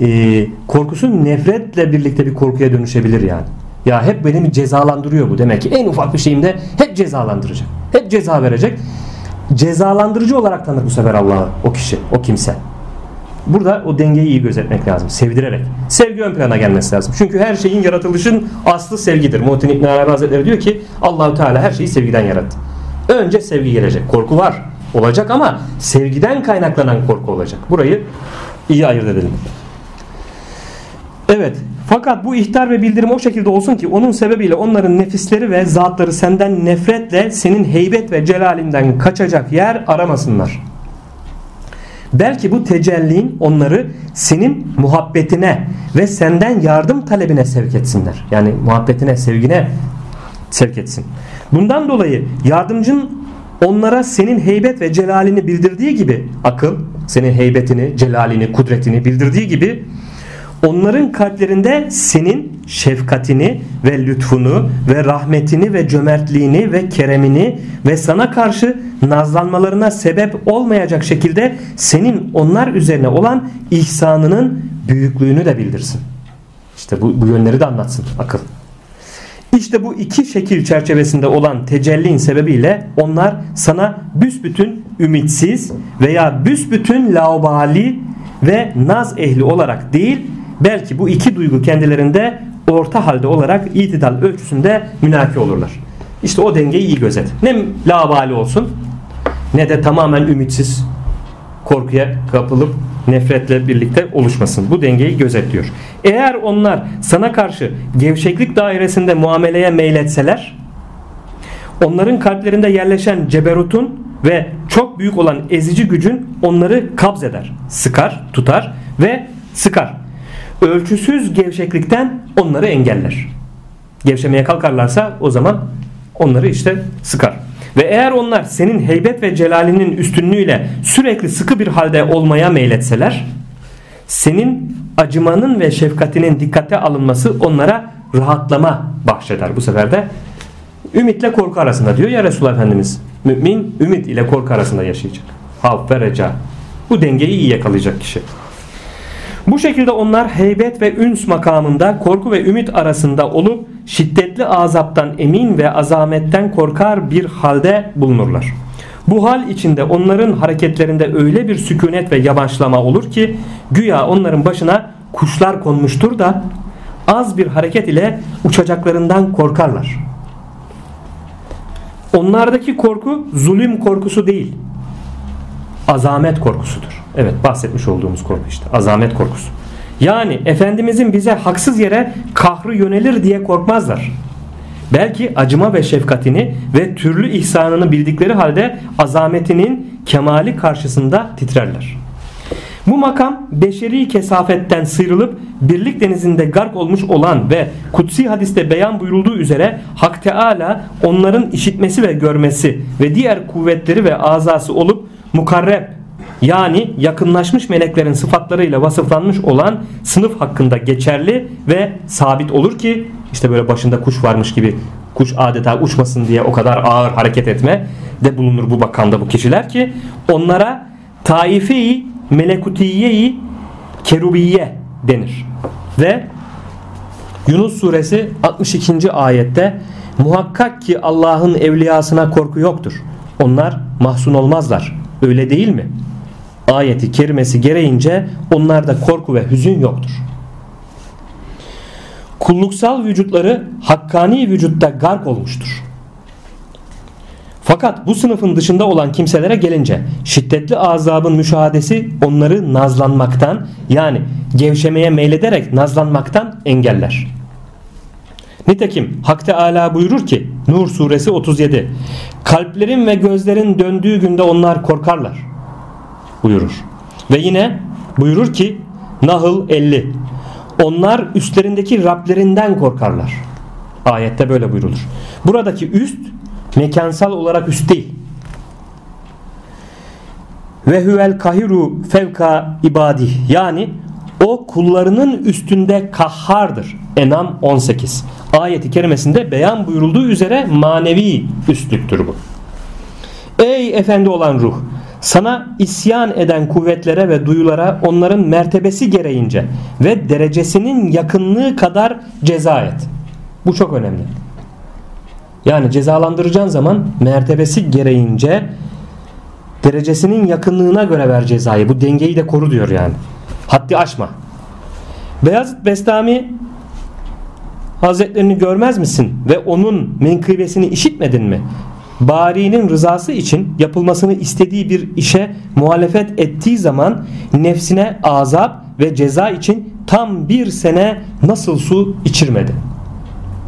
e, korkusu nefretle birlikte bir korkuya dönüşebilir yani. Ya hep beni cezalandırıyor bu demek ki en ufak bir şeyimde hep cezalandıracak. Hep ceza verecek. Cezalandırıcı olarak tanır bu sefer Allah'ı o kişi, o kimse. Burada o dengeyi iyi gözetmek lazım. Sevdirerek. Sevgi ön plana gelmesi lazım. Çünkü her şeyin yaratılışın aslı sevgidir. Muhittin İbn Arabi Hazretleri diyor ki Allahu Teala her şeyi sevgiden yarattı. Önce sevgi gelecek. Korku var. Olacak ama sevgiden kaynaklanan korku olacak. Burayı iyi ayırt edelim. Evet. Fakat bu ihtar ve bildirim o şekilde olsun ki onun sebebiyle onların nefisleri ve zatları senden nefretle senin heybet ve celalinden kaçacak yer aramasınlar. Belki bu tecellin onları senin muhabbetine ve senden yardım talebine sevk etsinler. Yani muhabbetine, sevgine sevk etsin. Bundan dolayı yardımcın onlara senin heybet ve celalini bildirdiği gibi akıl, senin heybetini, celalini, kudretini bildirdiği gibi onların kalplerinde senin şefkatini ve lütfunu ve rahmetini ve cömertliğini ve keremini ve sana karşı nazlanmalarına sebep olmayacak şekilde senin onlar üzerine olan ihsanının büyüklüğünü de bildirsin. İşte bu, bu yönleri de anlatsın akıl. İşte bu iki şekil çerçevesinde olan tecellin sebebiyle onlar sana büsbütün ümitsiz veya büsbütün laubali ve naz ehli olarak değil belki bu iki duygu kendilerinde orta halde olarak itidal ölçüsünde münaki olurlar. İşte o dengeyi iyi gözet. Ne labali olsun ne de tamamen ümitsiz korkuya kapılıp nefretle birlikte oluşmasın. Bu dengeyi gözetliyor. Eğer onlar sana karşı gevşeklik dairesinde muameleye meyletseler onların kalplerinde yerleşen ceberutun ve çok büyük olan ezici gücün onları kabz eder, sıkar, tutar ve sıkar. Ölçüsüz gevşeklikten onları engeller. Gevşemeye kalkarlarsa o zaman onları işte sıkar. Ve eğer onlar senin heybet ve celalinin üstünlüğüyle sürekli sıkı bir halde olmaya meyletseler senin acımanın ve şefkatinin dikkate alınması onlara rahatlama bahşeder. Bu sefer de ümitle korku arasında diyor ya Resulullah Efendimiz. Mümin ümit ile korku arasında yaşayacak. Havf ve reca. Bu dengeyi iyi yakalayacak kişi. Bu şekilde onlar heybet ve üns makamında korku ve ümit arasında olup şiddetli azaptan emin ve azametten korkar bir halde bulunurlar. Bu hal içinde onların hareketlerinde öyle bir sükunet ve yavaşlama olur ki güya onların başına kuşlar konmuştur da az bir hareket ile uçacaklarından korkarlar. Onlardaki korku zulüm korkusu değil. azamet korkusudur. Evet bahsetmiş olduğumuz korku işte azamet korkusu. Yani Efendimizin bize haksız yere kahrı yönelir diye korkmazlar. Belki acıma ve şefkatini ve türlü ihsanını bildikleri halde azametinin kemali karşısında titrerler. Bu makam beşeri kesafetten sıyrılıp birlik denizinde gark olmuş olan ve kutsi hadiste beyan buyurulduğu üzere Hak Teala onların işitmesi ve görmesi ve diğer kuvvetleri ve azası olup mukarreb yani yakınlaşmış meleklerin sıfatlarıyla vasıflanmış olan sınıf hakkında geçerli ve sabit olur ki işte böyle başında kuş varmış gibi kuş adeta uçmasın diye o kadar ağır hareket etme de bulunur bu makamda bu kişiler ki onlara taife-i melekutiye-i kerubiye denir. Ve Yunus suresi 62. ayette muhakkak ki Allah'ın evliyasına korku yoktur. Onlar mahzun olmazlar. Öyle değil mi? Ayeti kerimesi gereğince onlarda korku ve hüzün yoktur. Kulluksal vücutları hakkani vücutta gark olmuştur. Fakat bu sınıfın dışında olan kimselere gelince şiddetli azabın müşahadesi onları nazlanmaktan yani gevşemeye meylederek nazlanmaktan engeller. Nitekim Hak Teala buyurur ki Nur suresi 37 Kalplerin ve gözlerin döndüğü günde onlar korkarlar buyurur. Ve yine buyurur ki Nahl 50 Onlar üstlerindeki Rablerinden korkarlar. Ayette böyle buyurulur. Buradaki üst mekansal olarak üst değil. Ve huvel kahiru fevka ibadi yani o kullarının üstünde kahhardır. Enam 18. Ayeti kerimesinde beyan buyurulduğu üzere manevi üstlüktür bu. Ey efendi olan ruh sana isyan eden kuvvetlere ve duyulara onların mertebesi gereğince ve derecesinin yakınlığı kadar ceza et. Bu çok önemli. Yani cezalandıracağın zaman mertebesi gereğince derecesinin yakınlığına göre ver cezayı. Bu dengeyi de koru diyor yani. Haddi aşma. Beyazıt Bestami Hazretlerini görmez misin ve onun menkıbesini işitmedin mi? Bari'nin rızası için yapılmasını istediği bir işe muhalefet ettiği zaman nefsine azap ve ceza için tam bir sene nasıl su içirmedi?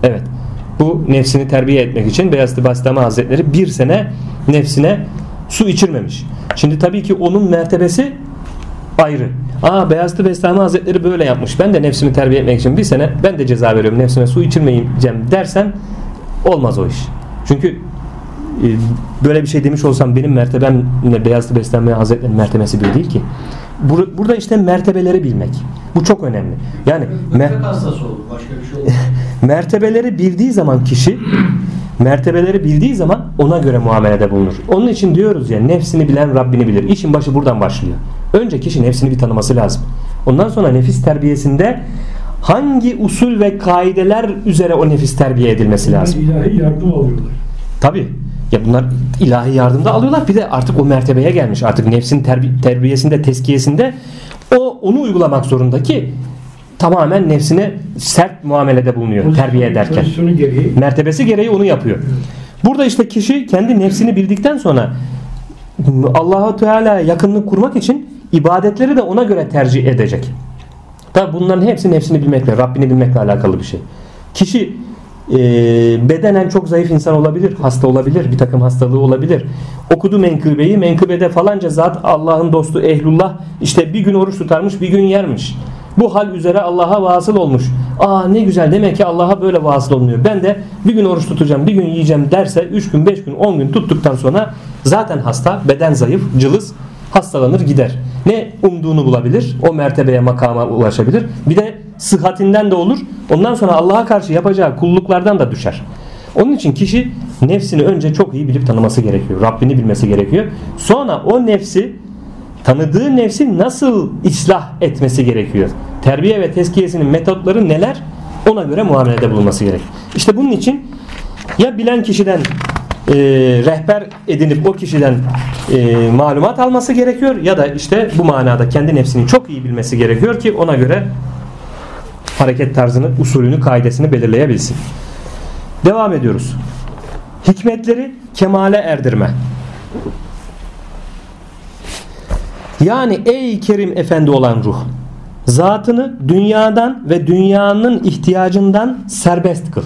Evet bu nefsini terbiye etmek için Beyazıt Bastami Hazretleri bir sene nefsine su içirmemiş. Şimdi tabii ki onun mertebesi ayrı. Aa Beyazıt Bestami Hazretleri böyle yapmış. Ben de nefsimi terbiye etmek için bir sene ben de ceza veriyorum. Nefsime su içirmeyeceğim dersen olmaz o iş. Çünkü böyle bir şey demiş olsam benim mertebemle Beyazıt Bestami Hazretleri'nin mertebesi bir değil ki. Burada işte mertebeleri bilmek. Bu çok önemli. Yani mer- şey mertebeleri bildiği zaman kişi mertebeleri bildiği zaman ona göre muamelede bulunur. Onun için diyoruz ya nefsini bilen Rabbini bilir. İşin başı buradan başlıyor. Önce kişi nefsini bir tanıması lazım. Ondan sonra nefis terbiyesinde hangi usul ve kaideler üzere o nefis terbiye edilmesi lazım. İlahi yardım alıyorlar. Tabi. Ya bunlar ilahi yardımda alıyorlar. Bir de artık o mertebeye gelmiş. Artık nefsin terbi terbiyesinde, teskiyesinde o onu uygulamak zorunda ki tamamen nefsine sert muamelede bulunuyor Pozisyonu- terbiye ederken. Pozisyonu gereği Mertebesi gereği onu yapıyor. Burada işte kişi kendi nefsini bildikten sonra Allahu Teala yakınlık kurmak için ibadetleri de ona göre tercih edecek. Tabi bunların hepsi nefsini bilmekle, Rabbini bilmekle alakalı bir şey. Kişi e, bedenen çok zayıf insan olabilir, hasta olabilir, bir takım hastalığı olabilir. Okudu menkıbeyi, menkıbede falanca zat Allah'ın dostu ehlullah işte bir gün oruç tutarmış, bir gün yermiş. Bu hal üzere Allah'a vasıl olmuş. Aa ne güzel demek ki Allah'a böyle vasıl olunuyor. Ben de bir gün oruç tutacağım, bir gün yiyeceğim derse 3 gün, 5 gün, 10 gün tuttuktan sonra zaten hasta, beden zayıf, cılız hastalanır gider. Ne umduğunu bulabilir, o mertebeye makama ulaşabilir. Bir de sıhhatinden de olur. Ondan sonra Allah'a karşı yapacağı kulluklardan da düşer. Onun için kişi nefsini önce çok iyi bilip tanıması gerekiyor. Rabbini bilmesi gerekiyor. Sonra o nefsi tanıdığı nefsi nasıl ıslah etmesi gerekiyor. Terbiye ve tezkiyesinin metotları neler? Ona göre muamelede bulunması gerekiyor. İşte bunun için ya bilen kişiden e, rehber edinip o kişiden e, malumat alması gerekiyor ya da işte bu manada kendi nefsini çok iyi bilmesi gerekiyor ki ona göre hareket tarzını, usulünü, kaidesini belirleyebilsin. Devam ediyoruz. Hikmetleri kemale erdirme. Yani ey Kerim Efendi olan ruh zatını dünyadan ve dünyanın ihtiyacından serbest kıl.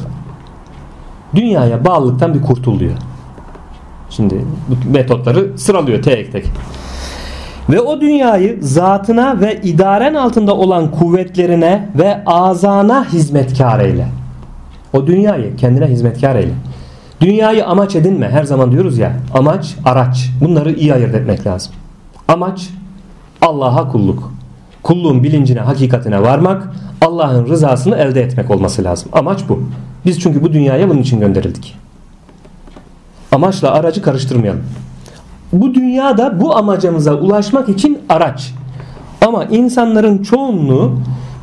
Dünyaya bağlılıktan bir kurtul diyor. Şimdi bu metotları sıralıyor tek tek. Ve o dünyayı zatına ve idaren altında olan kuvvetlerine ve azana hizmetkar eyle. O dünyayı kendine hizmetkar eyle. Dünyayı amaç edinme. Her zaman diyoruz ya amaç, araç. Bunları iyi ayırt etmek lazım. Amaç Allah'a kulluk. Kulluğun bilincine, hakikatine varmak, Allah'ın rızasını elde etmek olması lazım. Amaç bu. Biz çünkü bu dünyaya bunun için gönderildik. Amaçla aracı karıştırmayalım. Bu dünyada bu amacımıza ulaşmak için araç. Ama insanların çoğunluğu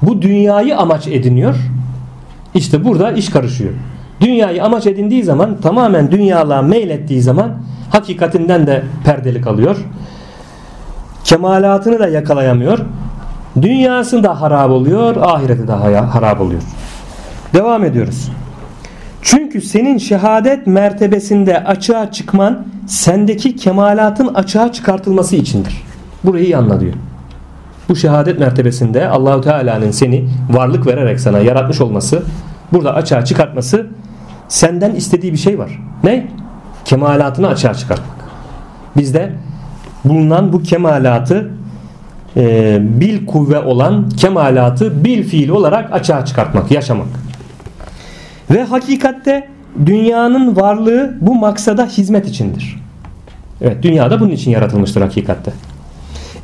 bu dünyayı amaç ediniyor. İşte burada iş karışıyor. Dünyayı amaç edindiği zaman tamamen dünyalığa meylettiği zaman hakikatinden de perdelik alıyor. Kemalatını da yakalayamıyor. Dünyası da harap oluyor, ahireti de harap oluyor. Devam ediyoruz. Çünkü senin şehadet mertebesinde açığa çıkman sendeki kemalatın açığa çıkartılması içindir. Burayı iyi anla diyor. Bu şehadet mertebesinde Allahu Teala'nın seni varlık vererek sana yaratmış olması, burada açığa çıkartması senden istediği bir şey var. Ne? Kemalatını açığa çıkartmak. Bizde bulunan bu kemalatı e, bil kuvve olan kemalatı bil fiil olarak açığa çıkartmak, yaşamak. Ve hakikatte dünyanın varlığı bu maksada hizmet içindir. Evet dünyada bunun için yaratılmıştır hakikatte.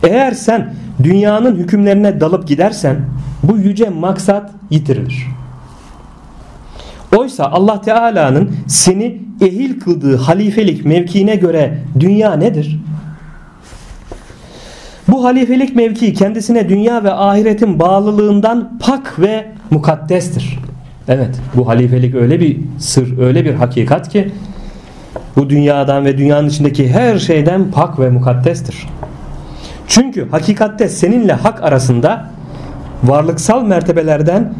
Eğer sen dünyanın hükümlerine dalıp gidersen bu yüce maksat yitirilir. Oysa Allah Teala'nın seni ehil kıldığı halifelik mevkiine göre dünya nedir? Bu halifelik mevkii kendisine dünya ve ahiretin bağlılığından pak ve mukaddestir. Evet bu halifelik öyle bir sır öyle bir hakikat ki bu dünyadan ve dünyanın içindeki her şeyden pak ve mukaddestir. Çünkü hakikatte seninle hak arasında varlıksal mertebelerden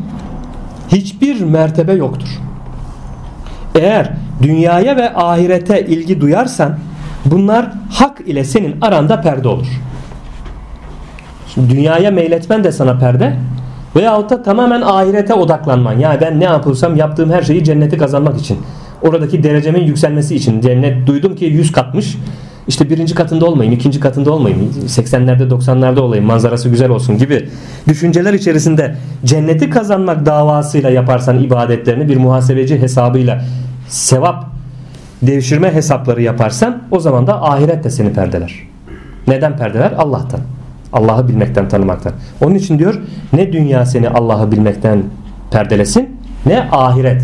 hiçbir mertebe yoktur. Eğer dünyaya ve ahirete ilgi duyarsan bunlar hak ile senin aranda perde olur. Şimdi dünyaya meyletmen de sana perde veyahut da tamamen ahirete odaklanman. Yani ben ne yapılsam yaptığım her şeyi cenneti kazanmak için. Oradaki derecemin yükselmesi için. Cennet duydum ki 100 katmış. İşte birinci katında olmayayım, ikinci katında olmayayım, 80'lerde 90'larda olayım, manzarası güzel olsun gibi düşünceler içerisinde cenneti kazanmak davasıyla yaparsan ibadetlerini bir muhasebeci hesabıyla sevap devşirme hesapları yaparsan o zaman da ahiret de seni perdeler. Neden perdeler? Allah'tan. Allah'ı bilmekten tanımaktan. Onun için diyor ne dünya seni Allah'ı bilmekten perdelesin ne ahiret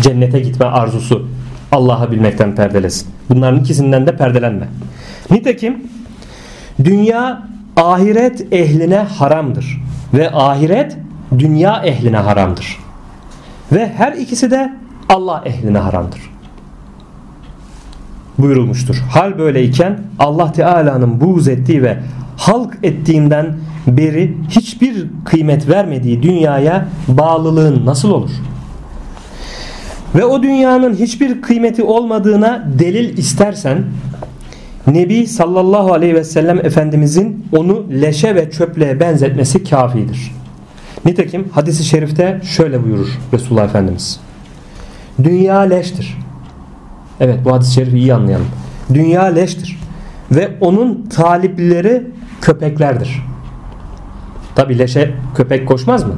cennete gitme arzusu Allah'ı bilmekten perdelesin. Bunların ikisinden de perdelenme. Nitekim dünya ahiret ehline haramdır ve ahiret dünya ehline haramdır. Ve her ikisi de Allah ehline haramdır. Buyurulmuştur. Hal böyleyken Allah Teala'nın buğz ettiği ve halk ettiğinden beri hiçbir kıymet vermediği dünyaya bağlılığın nasıl olur? Ve o dünyanın hiçbir kıymeti olmadığına delil istersen Nebi sallallahu aleyhi ve sellem Efendimizin onu leşe ve çöplüğe benzetmesi kafidir. Nitekim hadisi şerifte şöyle buyurur Resulullah Efendimiz. Dünya leştir. Evet bu hadis-i şerifi iyi anlayalım. Dünya leştir. Ve onun talipleri köpeklerdir. Tabi leşe köpek koşmaz mı?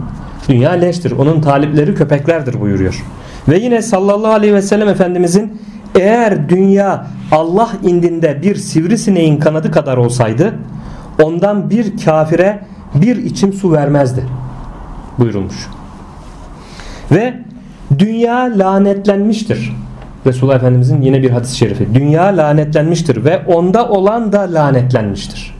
Dünya leştir. Onun talipleri köpeklerdir buyuruyor. Ve yine sallallahu aleyhi ve sellem Efendimizin eğer dünya Allah indinde bir sivrisineğin kanadı kadar olsaydı ondan bir kafire bir içim su vermezdi buyurulmuş. Ve dünya lanetlenmiştir. Resulullah Efendimizin yine bir hadis-i şerifi. Dünya lanetlenmiştir ve onda olan da lanetlenmiştir.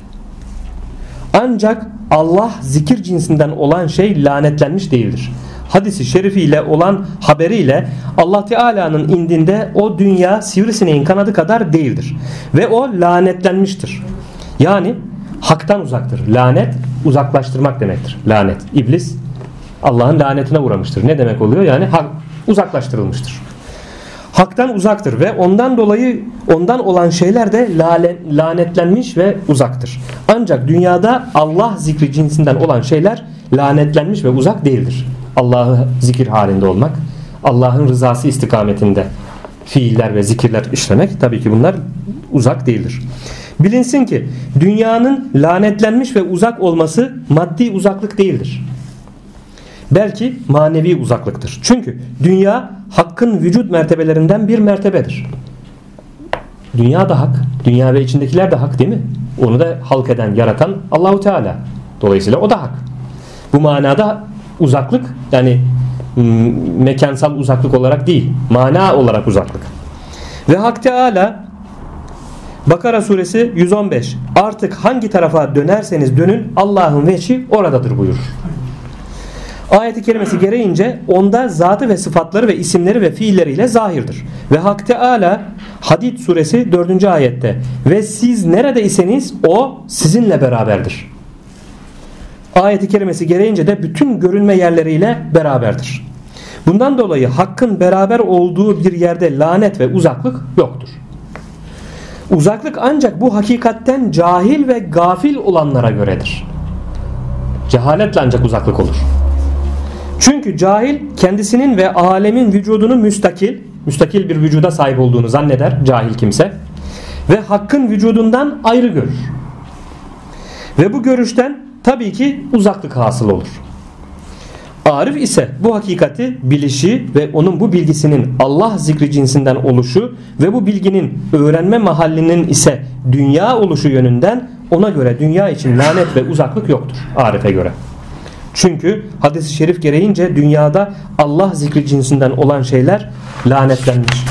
Ancak Allah zikir cinsinden olan şey lanetlenmiş değildir. Hadisi şerifiyle olan haberiyle Allah Teala'nın indinde o dünya sivrisineğin kanadı kadar değildir. Ve o lanetlenmiştir. Yani haktan uzaktır. Lanet uzaklaştırmak demektir. Lanet. İblis Allah'ın lanetine uğramıştır. Ne demek oluyor? Yani hak uzaklaştırılmıştır. Haktan uzaktır ve ondan dolayı ondan olan şeyler de lanetlenmiş ve uzaktır. Ancak dünyada Allah zikri cinsinden olan şeyler lanetlenmiş ve uzak değildir. Allah'ı zikir halinde olmak, Allah'ın rızası istikametinde fiiller ve zikirler işlemek tabii ki bunlar uzak değildir. Bilinsin ki dünyanın lanetlenmiş ve uzak olması maddi uzaklık değildir. Belki manevi uzaklıktır. Çünkü dünya hakkın vücut mertebelerinden bir mertebedir. Dünya da hak, dünya ve içindekiler de hak değil mi? Onu da halk eden, yaratan Allahu Teala. Dolayısıyla o da hak. Bu manada uzaklık yani mekansal uzaklık olarak değil, mana olarak uzaklık. Ve Hak Teala Bakara suresi 115 Artık hangi tarafa dönerseniz dönün Allah'ın veçi oradadır buyurur. Ayeti kerimesi gereğince onda zatı ve sıfatları ve isimleri ve fiilleriyle zahirdir. Ve Hak Teala Hadid suresi 4. ayette ve siz neredeyseniz o sizinle beraberdir. Ayeti kerimesi gereğince de bütün görünme yerleriyle beraberdir. Bundan dolayı hakkın beraber olduğu bir yerde lanet ve uzaklık yoktur. Uzaklık ancak bu hakikatten cahil ve gafil olanlara göredir. Cehaletle ancak uzaklık olur. Çünkü cahil kendisinin ve alemin vücudunu müstakil, müstakil bir vücuda sahip olduğunu zanneder cahil kimse ve hakkın vücudundan ayrı görür. Ve bu görüşten tabii ki uzaklık hasıl olur. Arif ise bu hakikati bilişi ve onun bu bilgisinin Allah zikri cinsinden oluşu ve bu bilginin öğrenme mahallinin ise dünya oluşu yönünden ona göre dünya için lanet ve uzaklık yoktur Arif'e göre. Çünkü hadis-i şerif gereğince dünyada Allah zikri cinsinden olan şeyler lanetlenmiş.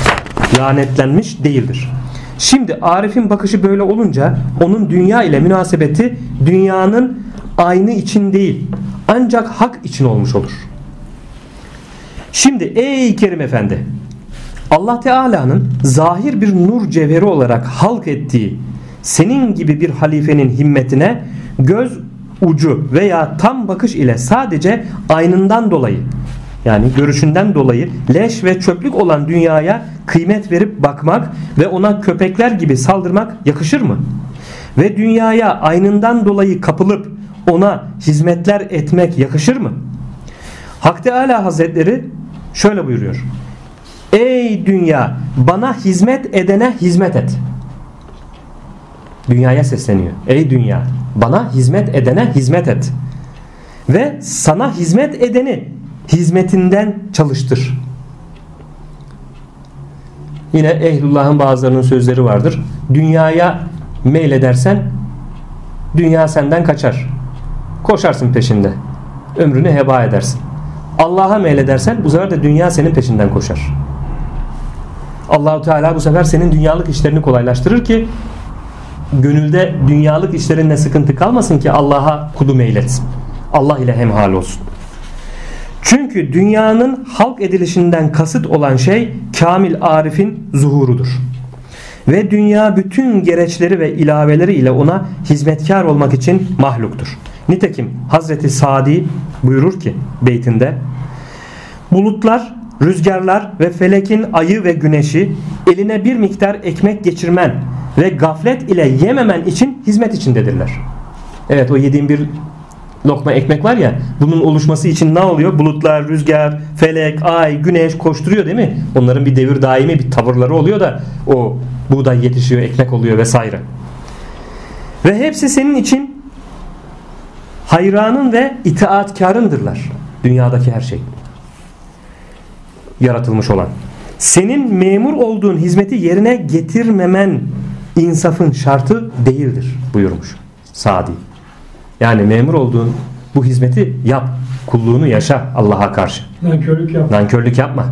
Lanetlenmiş değildir. Şimdi Arif'in bakışı böyle olunca onun dünya ile münasebeti dünyanın aynı için değil ancak hak için olmuş olur. Şimdi ey Kerim Efendi Allah Teala'nın zahir bir nur cevheri olarak halk ettiği senin gibi bir halifenin himmetine göz ucu veya tam bakış ile sadece aynından dolayı yani görüşünden dolayı leş ve çöplük olan dünyaya kıymet verip bakmak ve ona köpekler gibi saldırmak yakışır mı? Ve dünyaya aynından dolayı kapılıp ona hizmetler etmek yakışır mı? Hak Teala Hazretleri şöyle buyuruyor. Ey dünya bana hizmet edene hizmet et. Dünyaya sesleniyor. Ey dünya bana hizmet edene hizmet et. Ve sana hizmet edeni hizmetinden çalıştır. Yine Ehlullah'ın bazılarının sözleri vardır. Dünyaya meyledersen dünya senden kaçar. Koşarsın peşinde. Ömrünü heba edersin. Allah'a meyledersen bu sefer de dünya senin peşinden koşar. Allahu Teala bu sefer senin dünyalık işlerini kolaylaştırır ki gönülde dünyalık işlerinle sıkıntı kalmasın ki Allah'a kulu meyletsin. Allah ile hemhal olsun. Çünkü dünyanın halk edilişinden kasıt olan şey kamil arifin zuhurudur. Ve dünya bütün gereçleri ve ilaveleri ile ona hizmetkar olmak için mahluktur. Nitekim Hazreti Sadi buyurur ki beytinde Bulutlar, rüzgarlar ve felekin ayı ve güneşi eline bir miktar ekmek geçirmen ve gaflet ile yememen için hizmet içindedirler. Evet o yediğim bir lokma ekmek var ya bunun oluşması için ne oluyor? Bulutlar, rüzgar, felek, ay, güneş koşturuyor değil mi? Onların bir devir daimi bir tavırları oluyor da o buğday yetişiyor, ekmek oluyor vesaire. Ve hepsi senin için hayranın ve itaatkarındırlar. Dünyadaki her şey. Yaratılmış olan. Senin memur olduğun hizmeti yerine getirmemen insafın şartı değildir buyurmuş Sadi. Yani memur olduğun bu hizmeti yap. Kulluğunu yaşa Allah'a karşı. Nankörlük yap. Nankörlük yapma.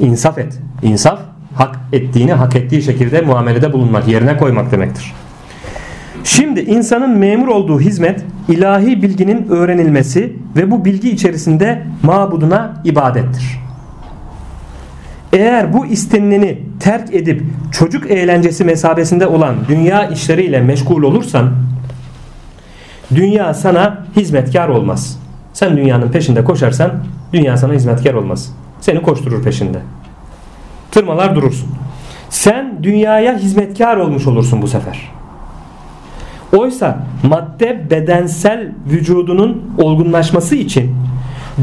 İnsaf et. İnsaf hak ettiğini hak ettiği şekilde muamelede bulunmak, yerine koymak demektir. Şimdi insanın memur olduğu hizmet ilahi bilginin öğrenilmesi ve bu bilgi içerisinde mabuduna ibadettir. Eğer bu istenileni terk edip çocuk eğlencesi mesabesinde olan dünya işleriyle meşgul olursan dünya sana hizmetkar olmaz. Sen dünyanın peşinde koşarsan dünya sana hizmetkar olmaz. Seni koşturur peşinde. tırmalar durursun. Sen dünyaya hizmetkar olmuş olursun bu sefer. Oysa madde bedensel vücudunun olgunlaşması için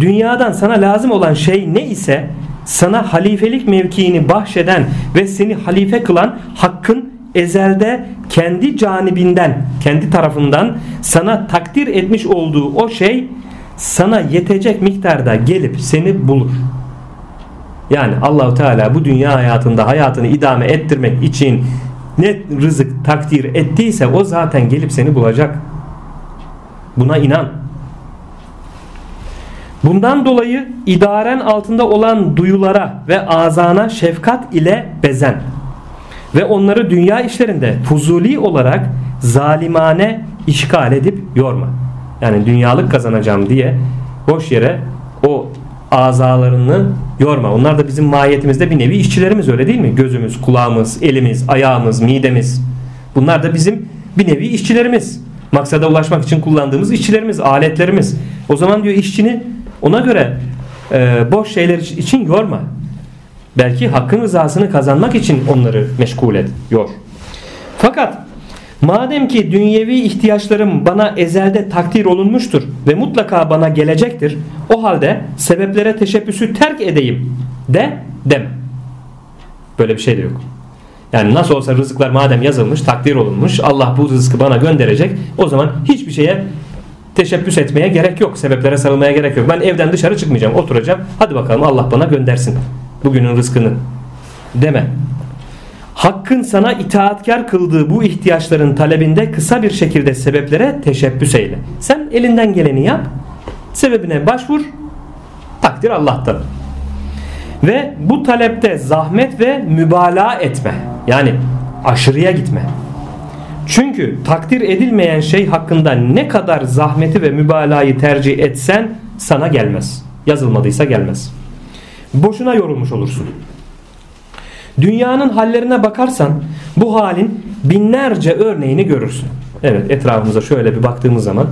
dünyadan sana lazım olan şey ne ise sana halifelik mevkiini bahşeden ve seni halife kılan hakkın ezelde kendi canibinden, kendi tarafından sana takdir etmiş olduğu o şey sana yetecek miktarda gelip seni bulur. Yani Allahu Teala bu dünya hayatında hayatını idame ettirmek için ne rızık takdir ettiyse o zaten gelip seni bulacak. Buna inan. Bundan dolayı idaren altında olan duyulara ve azana şefkat ile bezen ve onları dünya işlerinde fuzuli olarak zalimane işgal edip yorma. Yani dünyalık kazanacağım diye boş yere o azalarını yorma. Onlar da bizim mahiyetimizde bir nevi işçilerimiz öyle değil mi? Gözümüz, kulağımız, elimiz, ayağımız, midemiz. Bunlar da bizim bir nevi işçilerimiz. Maksada ulaşmak için kullandığımız işçilerimiz, aletlerimiz. O zaman diyor işçini ona göre e, boş şeyler için yorma. Belki hakkın rızasını kazanmak için onları meşgul et, yor. Fakat madem ki dünyevi ihtiyaçlarım bana ezelde takdir olunmuştur ve mutlaka bana gelecektir, o halde sebeplere teşebbüsü terk edeyim de deme. Böyle bir şey de yok. Yani nasıl olsa rızıklar madem yazılmış, takdir olunmuş, Allah bu rızkı bana gönderecek, o zaman hiçbir şeye teşebbüs etmeye gerek yok. Sebeplere sarılmaya gerek yok. Ben evden dışarı çıkmayacağım, oturacağım. Hadi bakalım Allah bana göndersin bugünün rızkını deme. Hakkın sana itaatkar kıldığı bu ihtiyaçların talebinde kısa bir şekilde sebeplere teşebbüs eyle. Sen elinden geleni yap, sebebine başvur, takdir Allah'tan. Ve bu talepte zahmet ve mübalağa etme. Yani aşırıya gitme. Çünkü takdir edilmeyen şey hakkında ne kadar zahmeti ve mübalağayı tercih etsen sana gelmez. Yazılmadıysa gelmez boşuna yorulmuş olursun. Dünyanın hallerine bakarsan bu halin binlerce örneğini görürsün. Evet etrafımıza şöyle bir baktığımız zaman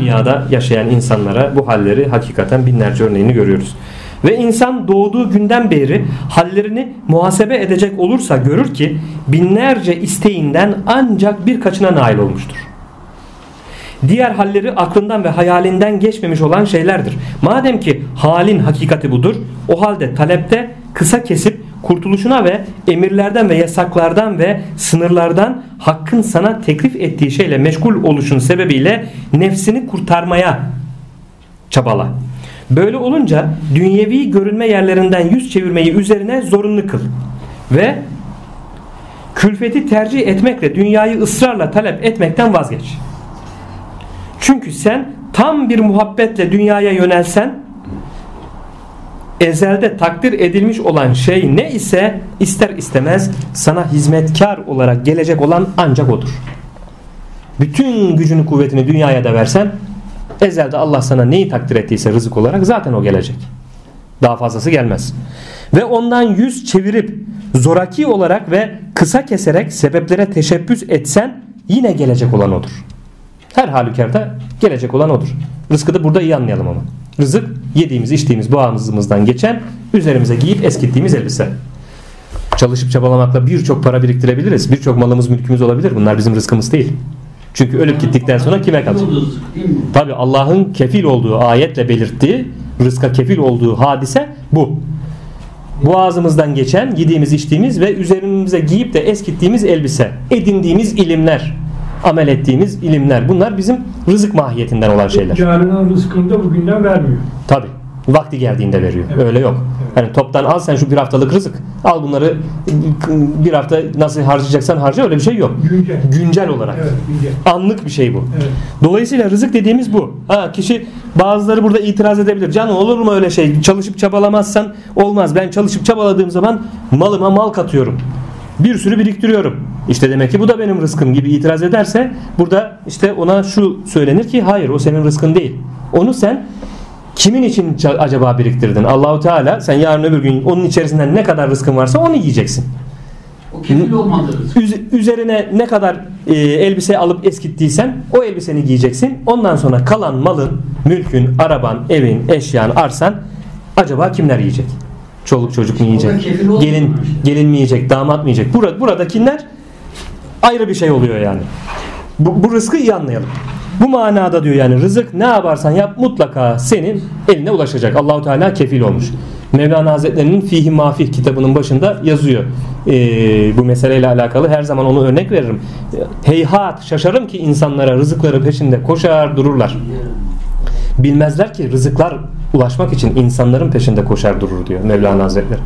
dünyada yaşayan insanlara bu halleri hakikaten binlerce örneğini görüyoruz. Ve insan doğduğu günden beri hallerini muhasebe edecek olursa görür ki binlerce isteğinden ancak birkaçına nail olmuştur. Diğer halleri aklından ve hayalinden geçmemiş olan şeylerdir. Madem ki halin hakikati budur, o halde talepte kısa kesip kurtuluşuna ve emirlerden ve yasaklardan ve sınırlardan hakkın sana teklif ettiği şeyle meşgul oluşun sebebiyle nefsini kurtarmaya çabala. Böyle olunca dünyevi görünme yerlerinden yüz çevirmeyi üzerine zorunlu kıl. Ve külfeti tercih etmekle dünyayı ısrarla talep etmekten vazgeç. Çünkü sen tam bir muhabbetle dünyaya yönelsen ezelde takdir edilmiş olan şey ne ise ister istemez sana hizmetkar olarak gelecek olan ancak odur. Bütün gücünü kuvvetini dünyaya da versen ezelde Allah sana neyi takdir ettiyse rızık olarak zaten o gelecek. Daha fazlası gelmez. Ve ondan yüz çevirip zoraki olarak ve kısa keserek sebeplere teşebbüs etsen yine gelecek olan odur. Her halükarda gelecek olan odur. Rızkı da burada iyi anlayalım ama. Rızık yediğimiz içtiğimiz boğazımızdan geçen üzerimize giyip eskittiğimiz elbise. Çalışıp çabalamakla birçok para biriktirebiliriz. Birçok malımız mülkümüz olabilir. Bunlar bizim rızkımız değil. Çünkü ölüp gittikten sonra kime kalacak? Tabi Allah'ın kefil olduğu ayetle belirttiği rızka kefil olduğu hadise bu. Boğazımızdan geçen yediğimiz içtiğimiz ve üzerimize giyip de eskittiğimiz elbise. Edindiğimiz ilimler amel ettiğimiz ilimler. Bunlar bizim rızık mahiyetinden olan şeyler. Yarının rızkını da bugünden vermiyor. Tabi. Vakti geldiğinde veriyor. Evet. Öyle yok. Evet. Hani toptan al sen şu bir haftalık rızık. Al bunları bir hafta nasıl harcayacaksan harca öyle bir şey yok. Güncel. Güncel olarak. Evet, güncel. Anlık bir şey bu. Evet. Dolayısıyla rızık dediğimiz bu. Ha kişi bazıları burada itiraz edebilir. Canım olur mu öyle şey? Çalışıp çabalamazsan olmaz. Ben çalışıp çabaladığım zaman malıma mal katıyorum bir sürü biriktiriyorum. İşte demek ki bu da benim rızkım gibi itiraz ederse burada işte ona şu söylenir ki hayır o senin rızkın değil. Onu sen kimin için acaba biriktirdin? Allahu Teala sen yarın öbür gün onun içerisinden ne kadar rızkın varsa onu yiyeceksin. O kefil olmadı. Üzerine ne kadar e, elbise alıp eskittiysen o elbiseni giyeceksin. Ondan sonra kalan malın, mülkün, araban, evin, eşyan, arsan acaba kimler yiyecek? Çoluk çocuk mu yiyecek? Gelin gelin mi yiyecek? Damat mı yiyecek? Burada buradakiler ayrı bir şey oluyor yani. Bu, bu rızkı iyi anlayalım. Bu manada diyor yani rızık ne yaparsan yap mutlaka senin eline ulaşacak. Allahu Teala kefil olmuş. Mevlana Hazretleri'nin Fihi Mafih kitabının başında yazıyor. Ee, bu meseleyle alakalı her zaman onu örnek veririm. Heyhat şaşarım ki insanlara rızıkları peşinde koşar dururlar. Bilmezler ki rızıklar ulaşmak için insanların peşinde koşar durur diyor Mevlana Hazretleri.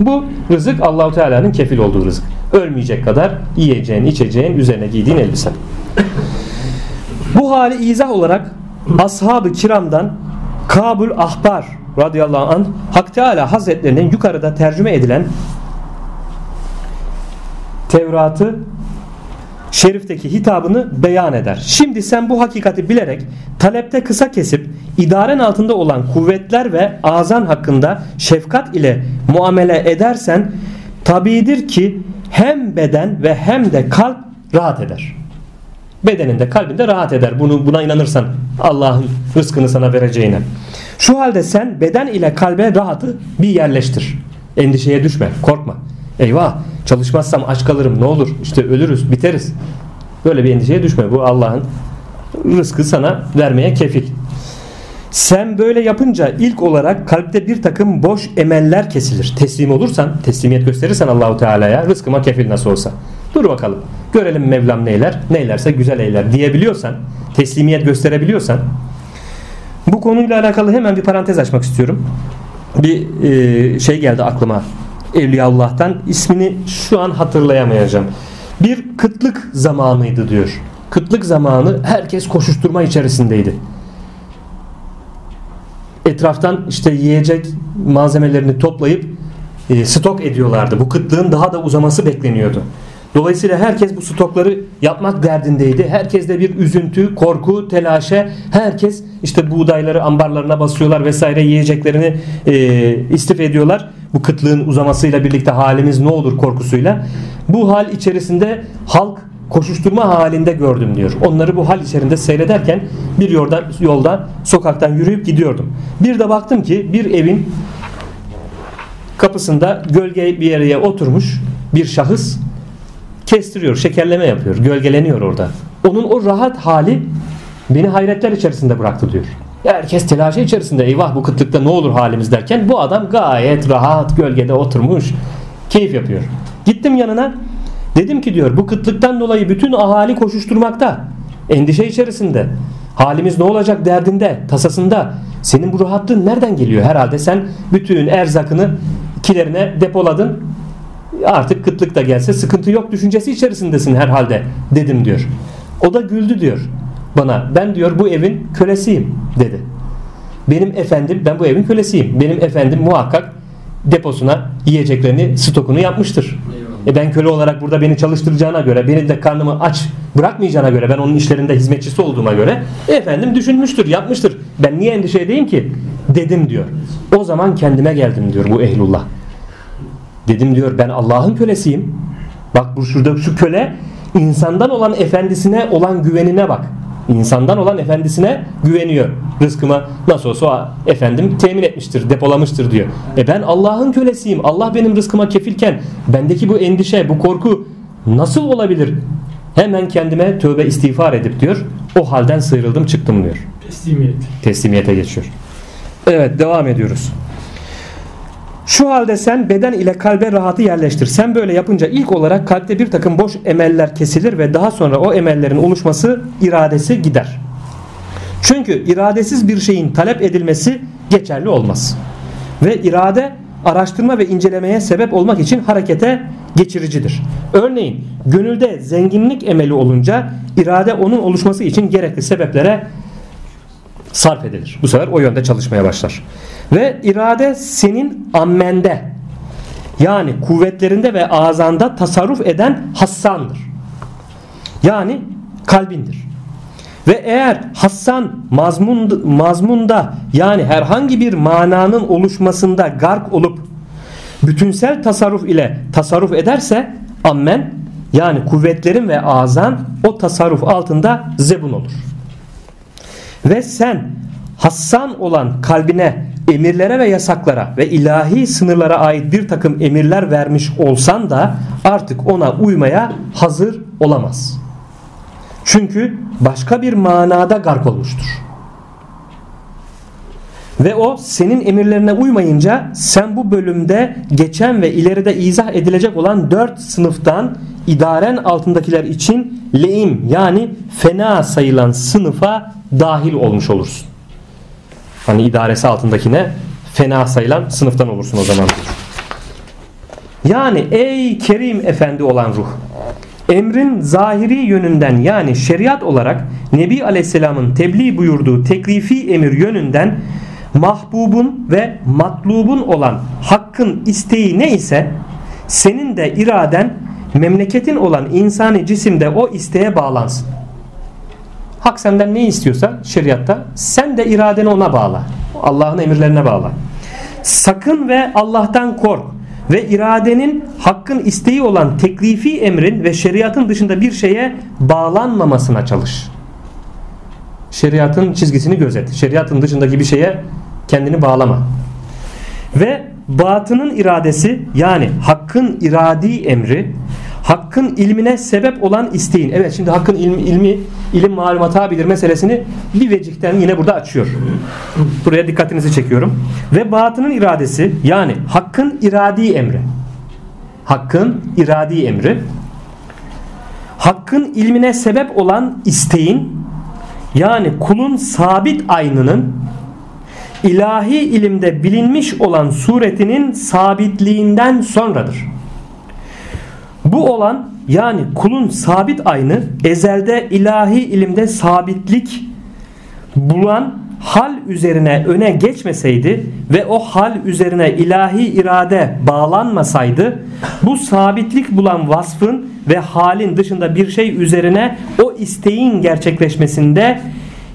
Bu rızık Allahu Teala'nın kefil olduğu rızık. Ölmeyecek kadar yiyeceğin, içeceğin, üzerine giydiğin elbisen. Bu hali izah olarak ashab-ı kiramdan Kabul Ahbar radıyallahu anh Hak Teala Hazretlerinin yukarıda tercüme edilen Tevrat'ı şerifteki hitabını beyan eder. Şimdi sen bu hakikati bilerek talepte kısa kesip idaren altında olan kuvvetler ve azan hakkında şefkat ile muamele edersen tabidir ki hem beden ve hem de kalp rahat eder. Bedeninde kalbinde rahat eder. Bunu buna inanırsan Allah'ın rızkını sana vereceğine. Şu halde sen beden ile kalbe rahatı bir yerleştir. Endişeye düşme, korkma. Eyvah çalışmazsam aç kalırım ne olur işte ölürüz biteriz. Böyle bir endişeye düşme. Bu Allah'ın rızkı sana vermeye kefil. Sen böyle yapınca ilk olarak kalpte bir takım boş emeller kesilir. Teslim olursan, teslimiyet gösterirsen Allahu Teala'ya rızkıma kefil nasıl olsa. Dur bakalım. Görelim Mevlam neyler, neylerse güzel eyler diyebiliyorsan, teslimiyet gösterebiliyorsan bu konuyla alakalı hemen bir parantez açmak istiyorum. Bir e, şey geldi aklıma. Evliyaullah'tan ismini şu an hatırlayamayacağım. Bir kıtlık zamanıydı diyor. Kıtlık zamanı herkes koşuşturma içerisindeydi. Etraftan işte yiyecek malzemelerini toplayıp e, stok ediyorlardı. Bu kıtlığın daha da uzaması bekleniyordu. Dolayısıyla herkes bu stokları yapmak derdindeydi. Herkes de bir üzüntü, korku, telaşe. Herkes işte buğdayları ambarlarına basıyorlar vesaire yiyeceklerini e, istif ediyorlar. Bu kıtlığın uzamasıyla birlikte halimiz ne olur korkusuyla. Bu hal içerisinde halk koşuşturma halinde gördüm diyor. Onları bu hal içerisinde seyrederken bir yolda, yolda sokaktan yürüyüp gidiyordum. Bir de baktım ki bir evin kapısında gölge bir yere oturmuş bir şahıs kestiriyor, şekerleme yapıyor, gölgeleniyor orada. Onun o rahat hali beni hayretler içerisinde bıraktı diyor. Herkes telaşı içerisinde eyvah bu kıtlıkta ne olur halimiz derken bu adam gayet rahat gölgede oturmuş keyif yapıyor. Gittim yanına dedim ki diyor bu kıtlıktan dolayı bütün ahali koşuşturmakta endişe içerisinde halimiz ne olacak derdinde tasasında senin bu rahatlığın nereden geliyor herhalde sen bütün erzakını kilerine depoladın artık kıtlık da gelse sıkıntı yok düşüncesi içerisindesin herhalde dedim diyor. O da güldü diyor bana. Ben diyor bu evin kölesiyim dedi. Benim efendim ben bu evin kölesiyim. Benim efendim muhakkak deposuna yiyeceklerini stokunu yapmıştır. E ben köle olarak burada beni çalıştıracağına göre beni de karnımı aç bırakmayacağına göre ben onun işlerinde hizmetçisi olduğuma göre efendim düşünmüştür yapmıştır. Ben niye endişe edeyim ki dedim diyor. O zaman kendime geldim diyor bu ehlullah. Dedim diyor ben Allah'ın kölesiyim. Bak bu şurada şu köle insandan olan efendisine olan güvenine bak. İnsandan olan efendisine güveniyor. Rızkıma nasıl olsa efendim temin etmiştir, depolamıştır diyor. E ben Allah'ın kölesiyim. Allah benim rızkıma kefilken bendeki bu endişe, bu korku nasıl olabilir? Hemen kendime tövbe istiğfar edip diyor. O halden sıyrıldım çıktım diyor. Teslimiyet. Teslimiyete geçiyor. Evet devam ediyoruz. Şu halde sen beden ile kalbe rahatı yerleştir. Sen böyle yapınca ilk olarak kalpte bir takım boş emeller kesilir ve daha sonra o emellerin oluşması iradesi gider. Çünkü iradesiz bir şeyin talep edilmesi geçerli olmaz. Ve irade araştırma ve incelemeye sebep olmak için harekete geçiricidir. Örneğin gönülde zenginlik emeli olunca irade onun oluşması için gerekli sebeplere sarf edilir. Bu sefer o yönde çalışmaya başlar. Ve irade senin ammende yani kuvvetlerinde ve azanda tasarruf eden hassandır. Yani kalbindir. Ve eğer hassan mazmun, mazmunda yani herhangi bir mananın oluşmasında gark olup bütünsel tasarruf ile tasarruf ederse ammen yani kuvvetlerin ve azan o tasarruf altında zebun olur. Ve sen hassan olan kalbine emirlere ve yasaklara ve ilahi sınırlara ait bir takım emirler vermiş olsan da artık ona uymaya hazır olamaz. Çünkü başka bir manada gark olmuştur. Ve o senin emirlerine uymayınca sen bu bölümde geçen ve ileride izah edilecek olan dört sınıftan idaren altındakiler için leim yani fena sayılan sınıfa dahil olmuş olursun. Hani idaresi altındakine fena sayılan sınıftan olursun o zaman. Yani ey Kerim Efendi olan ruh emrin zahiri yönünden yani şeriat olarak Nebi Aleyhisselam'ın tebliğ buyurduğu teklifi emir yönünden mahbubun ve matlubun olan hakkın isteği ne ise senin de iraden memleketin olan insani cisimde o isteğe bağlansın. Hak senden ne istiyorsa şeriatta sen de iradeni ona bağla. Allah'ın emirlerine bağla. Sakın ve Allah'tan kork ve iradenin hakkın isteği olan teklifi emrin ve şeriatın dışında bir şeye bağlanmamasına çalış. Şeriatın çizgisini gözet. Şeriatın dışındaki bir şeye kendini bağlama. Ve batının iradesi yani hakkın iradi emri hakkın ilmine sebep olan isteğin. Evet şimdi hakkın ilmi, ilmi ilim malumata bilir meselesini bir vecikten yine burada açıyor. Buraya dikkatinizi çekiyorum. Ve batının iradesi yani hakkın iradi emri. Hakkın iradi emri. Hakkın ilmine sebep olan isteğin yani kulun sabit aynının ilahi ilimde bilinmiş olan suretinin sabitliğinden sonradır. Bu olan yani kulun sabit aynı ezelde ilahi ilimde sabitlik bulan hal üzerine öne geçmeseydi ve o hal üzerine ilahi irade bağlanmasaydı bu sabitlik bulan vasfın ve halin dışında bir şey üzerine o isteğin gerçekleşmesinde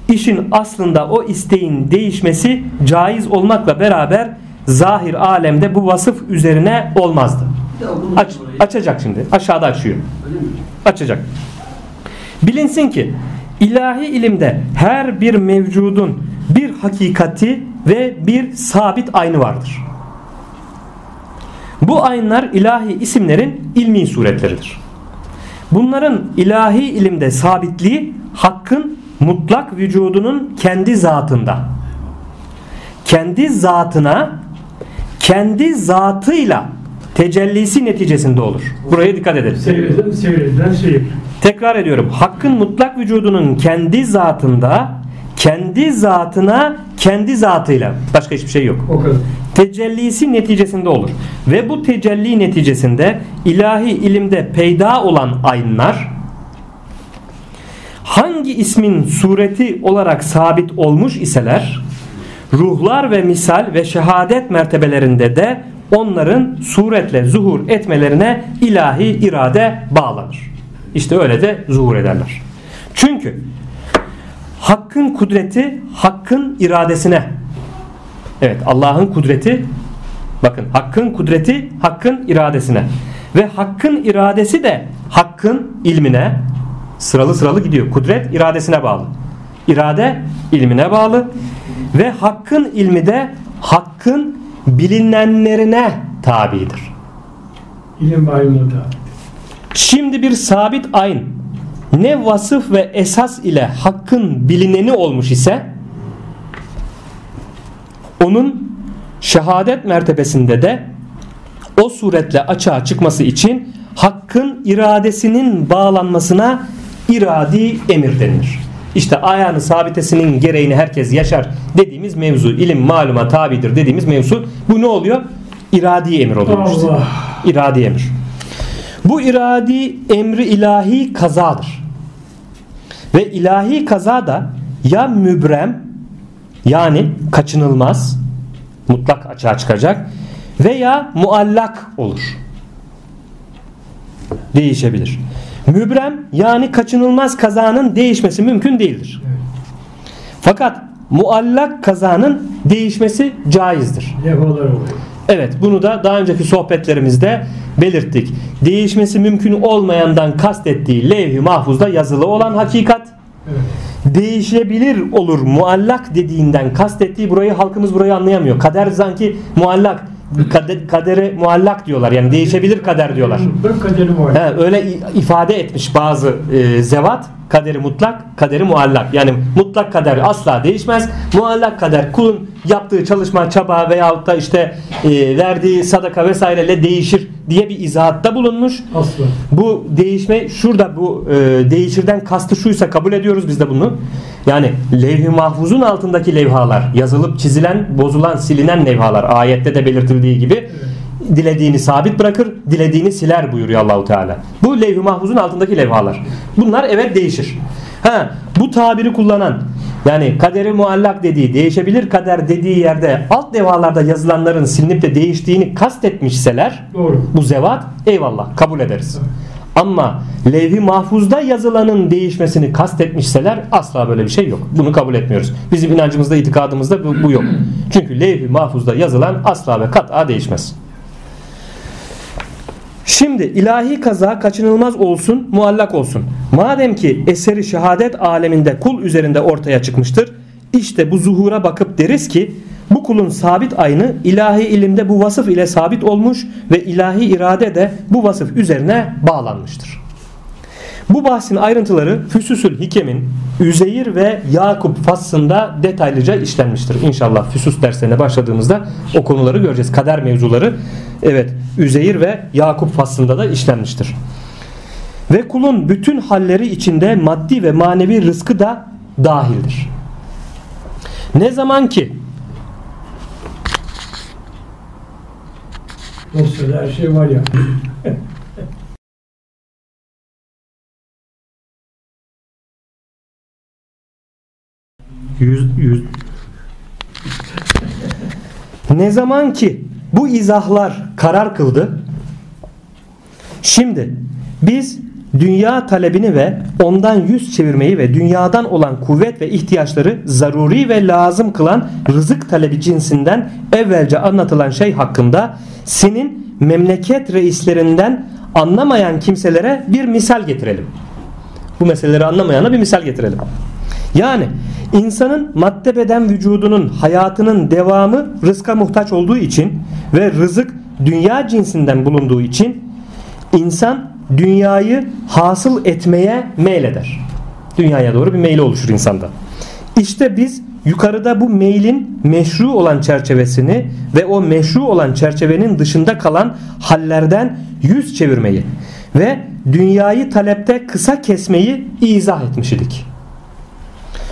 işin aslında o isteğin değişmesi caiz olmakla beraber zahir alemde bu vasıf üzerine olmazdı. Aç, açacak şimdi. Aşağıda açıyor. Açacak. Bilinsin ki ilahi ilimde her bir mevcudun bir hakikati ve bir sabit aynı vardır. Bu aynlar ilahi isimlerin ilmi suretleridir. Bunların ilahi ilimde sabitliği hakkın mutlak vücudunun kendi zatında. Kendi zatına kendi zatıyla tecellisi neticesinde olur. Buraya dikkat edelim. Seyreden, seyredilen seyir. Tekrar ediyorum. Hakkın mutlak vücudunun kendi zatında kendi zatına kendi zatıyla başka hiçbir şey yok. O kadar. Tecellisi neticesinde olur. Ve bu tecelli neticesinde ilahi ilimde peyda olan aynlar hangi ismin sureti olarak sabit olmuş iseler ruhlar ve misal ve şehadet mertebelerinde de onların suretle zuhur etmelerine ilahi irade bağlanır. İşte öyle de zuhur ederler. Çünkü hakkın kudreti hakkın iradesine evet Allah'ın kudreti bakın hakkın kudreti hakkın iradesine ve hakkın iradesi de hakkın ilmine sıralı sıralı gidiyor. Kudret iradesine bağlı. İrade ilmine bağlı ve hakkın ilmi de hakkın bilinenlerine tabidir. İlim malumatı. Şimdi bir sabit ayn ne vasıf ve esas ile hakkın bilineni olmuş ise onun şehadet mertebesinde de o suretle açığa çıkması için hakkın iradesinin bağlanmasına iradi emir denilir. İşte ayağını sabitesinin gereğini herkes yaşar dediğimiz mevzu ilim maluma tabidir dediğimiz mevzu bu ne oluyor? İradi emir oluyor işte. İradi emir. Bu iradi emri ilahi kazadır. Ve ilahi kaza da ya mübrem yani kaçınılmaz mutlak açığa çıkacak veya muallak olur. Değişebilir. Mübrem yani kaçınılmaz kazanın değişmesi mümkün değildir. Fakat muallak kazanın değişmesi caizdir. Evet bunu da daha önceki sohbetlerimizde belirttik. Değişmesi mümkün olmayandan kastettiği levh-i mahfuzda yazılı olan hakikat. Evet. değişebilir olur muallak dediğinden kastettiği burayı halkımız burayı anlayamıyor. Kader sanki muallak kader, kadere muallak diyorlar yani değişebilir kader diyorlar. Mutlak kaderi var. He, öyle ifade etmiş bazı e, zevat kaderi mutlak kaderi muallak. Yani mutlak kader asla değişmez. Muallak kader kulun yaptığı çalışma çaba veyahut da işte e, verdiği sadaka vesaireyle değişir diye bir izahatta bulunmuş. Asla. bu değişme şurada bu e, değişirden kastı şuysa kabul ediyoruz biz de bunu. Yani levh-i mahfuzun altındaki levhalar yazılıp çizilen, bozulan, silinen levhalar ayette de belirtildiği gibi dilediğini sabit bırakır, dilediğini siler buyuruyor Allahu Teala. Bu levh-i mahfuzun altındaki levhalar. Bunlar evet değişir. Ha, bu tabiri kullanan yani kaderi muallak dediği, değişebilir kader dediği yerde alt levhalarda yazılanların silinip de değiştiğini kastetmişseler Doğru. bu zevat eyvallah kabul ederiz. Ama levh-i mahfuzda yazılanın değişmesini kastetmişseler asla böyle bir şey yok. Bunu kabul etmiyoruz. Bizim inancımızda, itikadımızda bu, bu yok. Çünkü levh-i mahfuzda yazılan asla ve kat'a değişmez. Şimdi ilahi kaza kaçınılmaz olsun, muallak olsun. Madem ki eseri şehadet aleminde kul üzerinde ortaya çıkmıştır, işte bu zuhura bakıp deriz ki bu kulun sabit aynı ilahi ilimde bu vasıf ile sabit olmuş ve ilahi irade de bu vasıf üzerine bağlanmıştır. Bu bahsin ayrıntıları Füsusül Hikem'in Üzeyir ve Yakup faslında detaylıca işlenmiştir. İnşallah Füsus derslerine başladığımızda o konuları göreceğiz. Kader mevzuları evet Üzeyir ve Yakup faslında da işlenmiştir. Ve kulun bütün halleri içinde maddi ve manevi rızkı da dahildir. Ne zaman ki Dosyada her şey var ya. Yüz, yüz. Ne zaman ki bu izahlar karar kıldı. Şimdi biz dünya talebini ve ondan yüz çevirmeyi ve dünyadan olan kuvvet ve ihtiyaçları zaruri ve lazım kılan rızık talebi cinsinden evvelce anlatılan şey hakkında senin memleket reislerinden anlamayan kimselere bir misal getirelim. Bu meseleleri anlamayana bir misal getirelim. Yani insanın madde beden vücudunun hayatının devamı rızka muhtaç olduğu için ve rızık dünya cinsinden bulunduğu için insan dünyayı hasıl etmeye meyleder. Dünyaya doğru bir meyli oluşur insanda. İşte biz yukarıda bu meylin meşru olan çerçevesini ve o meşru olan çerçevenin dışında kalan hallerden yüz çevirmeyi ve dünyayı talepte kısa kesmeyi izah etmiş idik.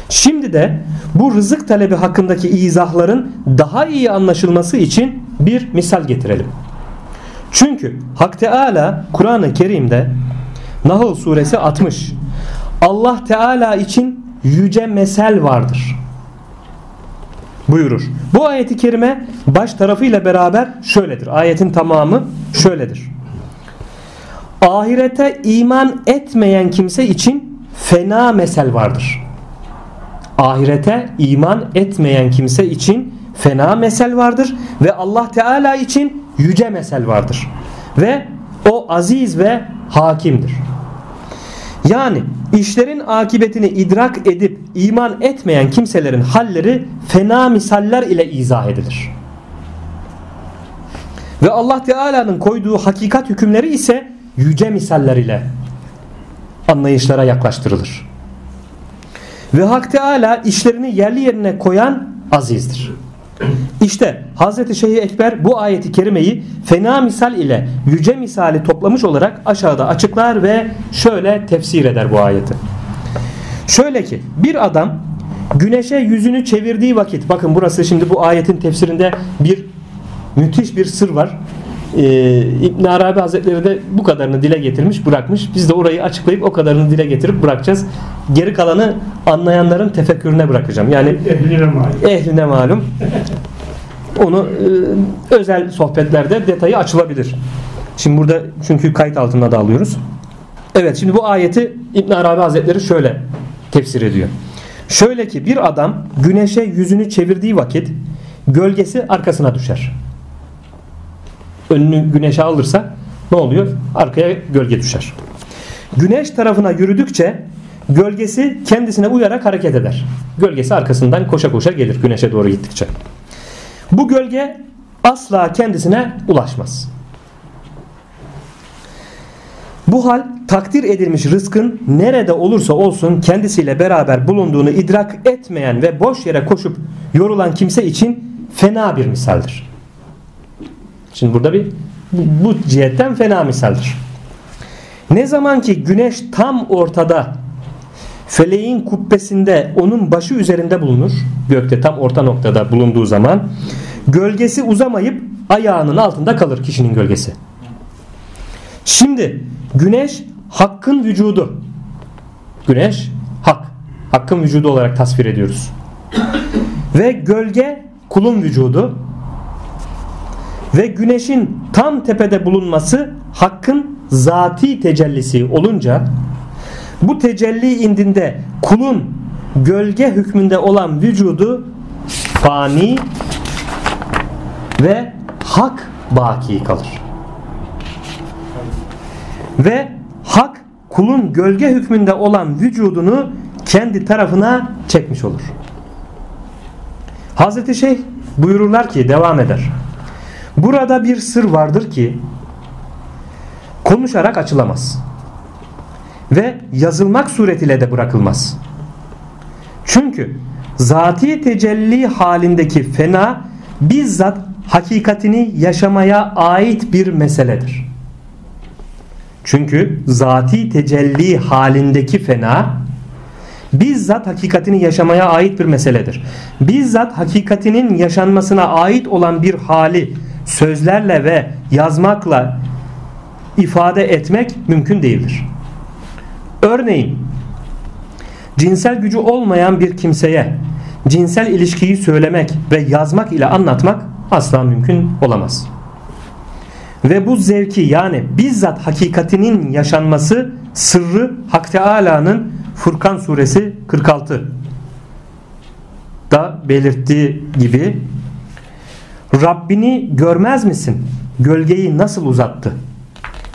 Şimdi de bu rızık talebi hakkındaki izahların daha iyi anlaşılması için bir misal getirelim. Çünkü Hak Teala Kur'an-ı Kerim'de Nahl suresi 60 Allah Teala için yüce mesel vardır buyurur. Bu ayeti kerime baş tarafıyla beraber şöyledir. Ayetin tamamı şöyledir. Ahirete iman etmeyen kimse için fena mesel vardır. Ahirete iman etmeyen kimse için fena mesel vardır ve Allah Teala için yüce mesel vardır. Ve o aziz ve hakimdir. Yani işlerin akıbetini idrak edip iman etmeyen kimselerin halleri fena misaller ile izah edilir. Ve Allah Teala'nın koyduğu hakikat hükümleri ise yüce misaller ile anlayışlara yaklaştırılır. Ve Hak Teala işlerini yerli yerine koyan azizdir. İşte Hazreti Şeyh Ekber bu ayeti kerimeyi fena misal ile yüce misali toplamış olarak aşağıda açıklar ve şöyle tefsir eder bu ayeti. Şöyle ki bir adam güneşe yüzünü çevirdiği vakit bakın burası şimdi bu ayetin tefsirinde bir müthiş bir sır var. Ee, İbn Arabi Hazretleri de bu kadarını dile getirmiş bırakmış. Biz de orayı açıklayıp o kadarını dile getirip bırakacağız. Geri kalanı anlayanların tefekkürüne bırakacağım. Yani Ehline mal. ehline malum. Onu e, özel sohbetlerde detayı açılabilir. Şimdi burada çünkü kayıt altında da alıyoruz. Evet şimdi bu ayeti İbn Arabi Hazretleri şöyle tefsir ediyor. Şöyle ki bir adam güneşe yüzünü çevirdiği vakit gölgesi arkasına düşer. Önünü güneşe alırsa ne oluyor? Arkaya gölge düşer. Güneş tarafına yürüdükçe gölgesi kendisine uyarak hareket eder. Gölgesi arkasından koşa koşa gelir güneşe doğru gittikçe. Bu gölge asla kendisine ulaşmaz. Bu hal takdir edilmiş rızkın nerede olursa olsun kendisiyle beraber bulunduğunu idrak etmeyen ve boş yere koşup yorulan kimse için fena bir misaldir. Şimdi burada bir bu, bu cihetten fena misaldir. Ne zaman ki güneş tam ortada feleğin kubbesinde onun başı üzerinde bulunur. Gökte tam orta noktada bulunduğu zaman gölgesi uzamayıp ayağının altında kalır kişinin gölgesi. Şimdi güneş hakkın vücudu. Güneş hak. Hakkın vücudu olarak tasvir ediyoruz. Ve gölge kulun vücudu. Ve güneşin tam tepede bulunması hakkın zati tecellisi olunca bu tecelli indinde kulun gölge hükmünde olan vücudu fani ve hak baki kalır. Ve hak kulun gölge hükmünde olan vücudunu kendi tarafına çekmiş olur. Hazreti Şeyh buyururlar ki devam eder. Burada bir sır vardır ki konuşarak açılamaz. Ve yazılmak suretiyle de bırakılmaz. Çünkü zati tecelli halindeki fena bizzat hakikatini yaşamaya ait bir meseledir. Çünkü zati tecelli halindeki fena bizzat hakikatini yaşamaya ait bir meseledir. Bizzat hakikatinin yaşanmasına ait olan bir hali sözlerle ve yazmakla ifade etmek mümkün değildir. Örneğin cinsel gücü olmayan bir kimseye cinsel ilişkiyi söylemek ve yazmak ile anlatmak asla mümkün olamaz. Ve bu zevki yani bizzat hakikatinin yaşanması sırrı Hak Teala'nın Furkan suresi 46 da belirttiği gibi Rabbini görmez misin? Gölgeyi nasıl uzattı?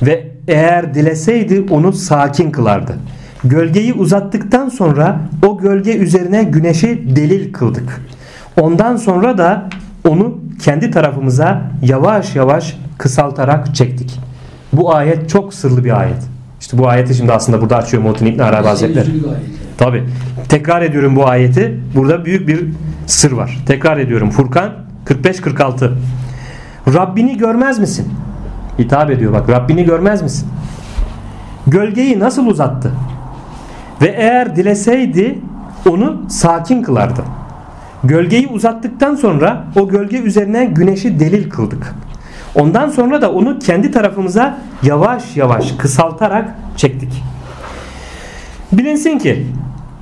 Ve eğer dileseydi onu sakin kılardı. Gölgeyi uzattıktan sonra o gölge üzerine güneşi delil kıldık. Ondan sonra da onu kendi tarafımıza yavaş yavaş kısaltarak çektik. Bu ayet çok sırlı bir ayet. İşte bu ayeti şimdi aslında burada açıyor Muhittin İbn Arabi Hazretleri. Tabi. Tekrar ediyorum bu ayeti. Burada büyük bir sır var. Tekrar ediyorum. Furkan 45-46. Rabbini görmez misin? Hitap ediyor bak. Rabbini görmez misin? Gölgeyi nasıl uzattı? Ve eğer dileseydi onu sakin kılardı. Gölgeyi uzattıktan sonra o gölge üzerine güneşi delil kıldık. Ondan sonra da onu kendi tarafımıza yavaş yavaş kısaltarak çektik. Bilinsin ki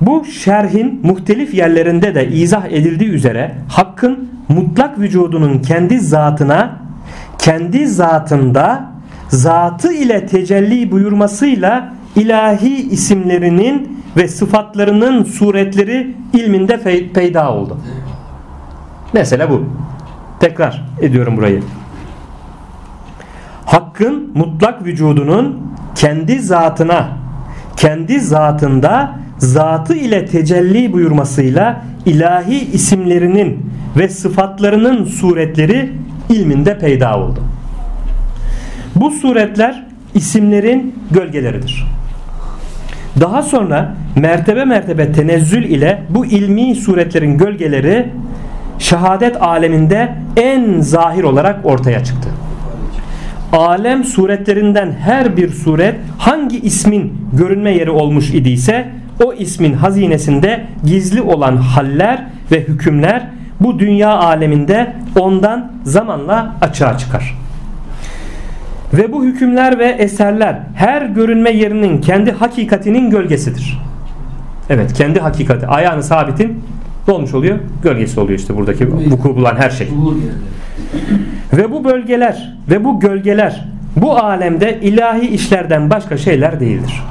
bu şerhin muhtelif yerlerinde de izah edildiği üzere hakkın mutlak vücudunun kendi zatına kendi zatında zatı ile tecelli buyurmasıyla ilahi isimlerinin ve sıfatlarının suretleri ilminde peyda oldu. Mesela bu. Tekrar ediyorum burayı. Hakkın mutlak vücudunun kendi zatına, kendi zatında zatı ile tecelli buyurmasıyla ilahi isimlerinin ve sıfatlarının suretleri ilminde peyda oldu. Bu suretler isimlerin gölgeleridir. Daha sonra mertebe mertebe tenezzül ile bu ilmi suretlerin gölgeleri şehadet aleminde en zahir olarak ortaya çıktı. Alem suretlerinden her bir suret hangi ismin görünme yeri olmuş idiyse o ismin hazinesinde gizli olan haller ve hükümler bu dünya aleminde ondan zamanla açığa çıkar. Ve bu hükümler ve eserler her görünme yerinin kendi hakikatinin gölgesidir. Evet kendi hakikati. Ayağını sabitin ne olmuş oluyor? Gölgesi oluyor işte buradaki vuku bulan her şey. Ve bu bölgeler ve bu gölgeler bu alemde ilahi işlerden başka şeyler değildir.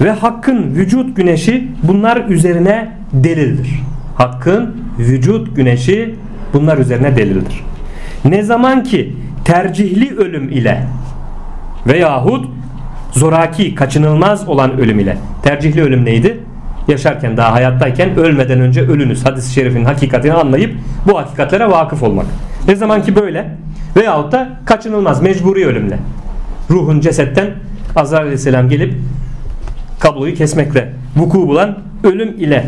Ve hakkın vücut güneşi bunlar üzerine delildir. Hakkın vücut güneşi bunlar üzerine delildir. Ne zaman ki tercihli ölüm ile veyahut zoraki, kaçınılmaz olan ölüm ile. Tercihli ölüm neydi? Yaşarken daha hayattayken ölmeden önce ölünüz hadis-i şerifin hakikatini anlayıp bu hakikatlere vakıf olmak. Ne zaman ki böyle veyahut da kaçınılmaz mecburi ölümle. Ruhun cesetten Azrail aleyhisselam gelip kabloyu kesmekle vuku bulan ölüm ile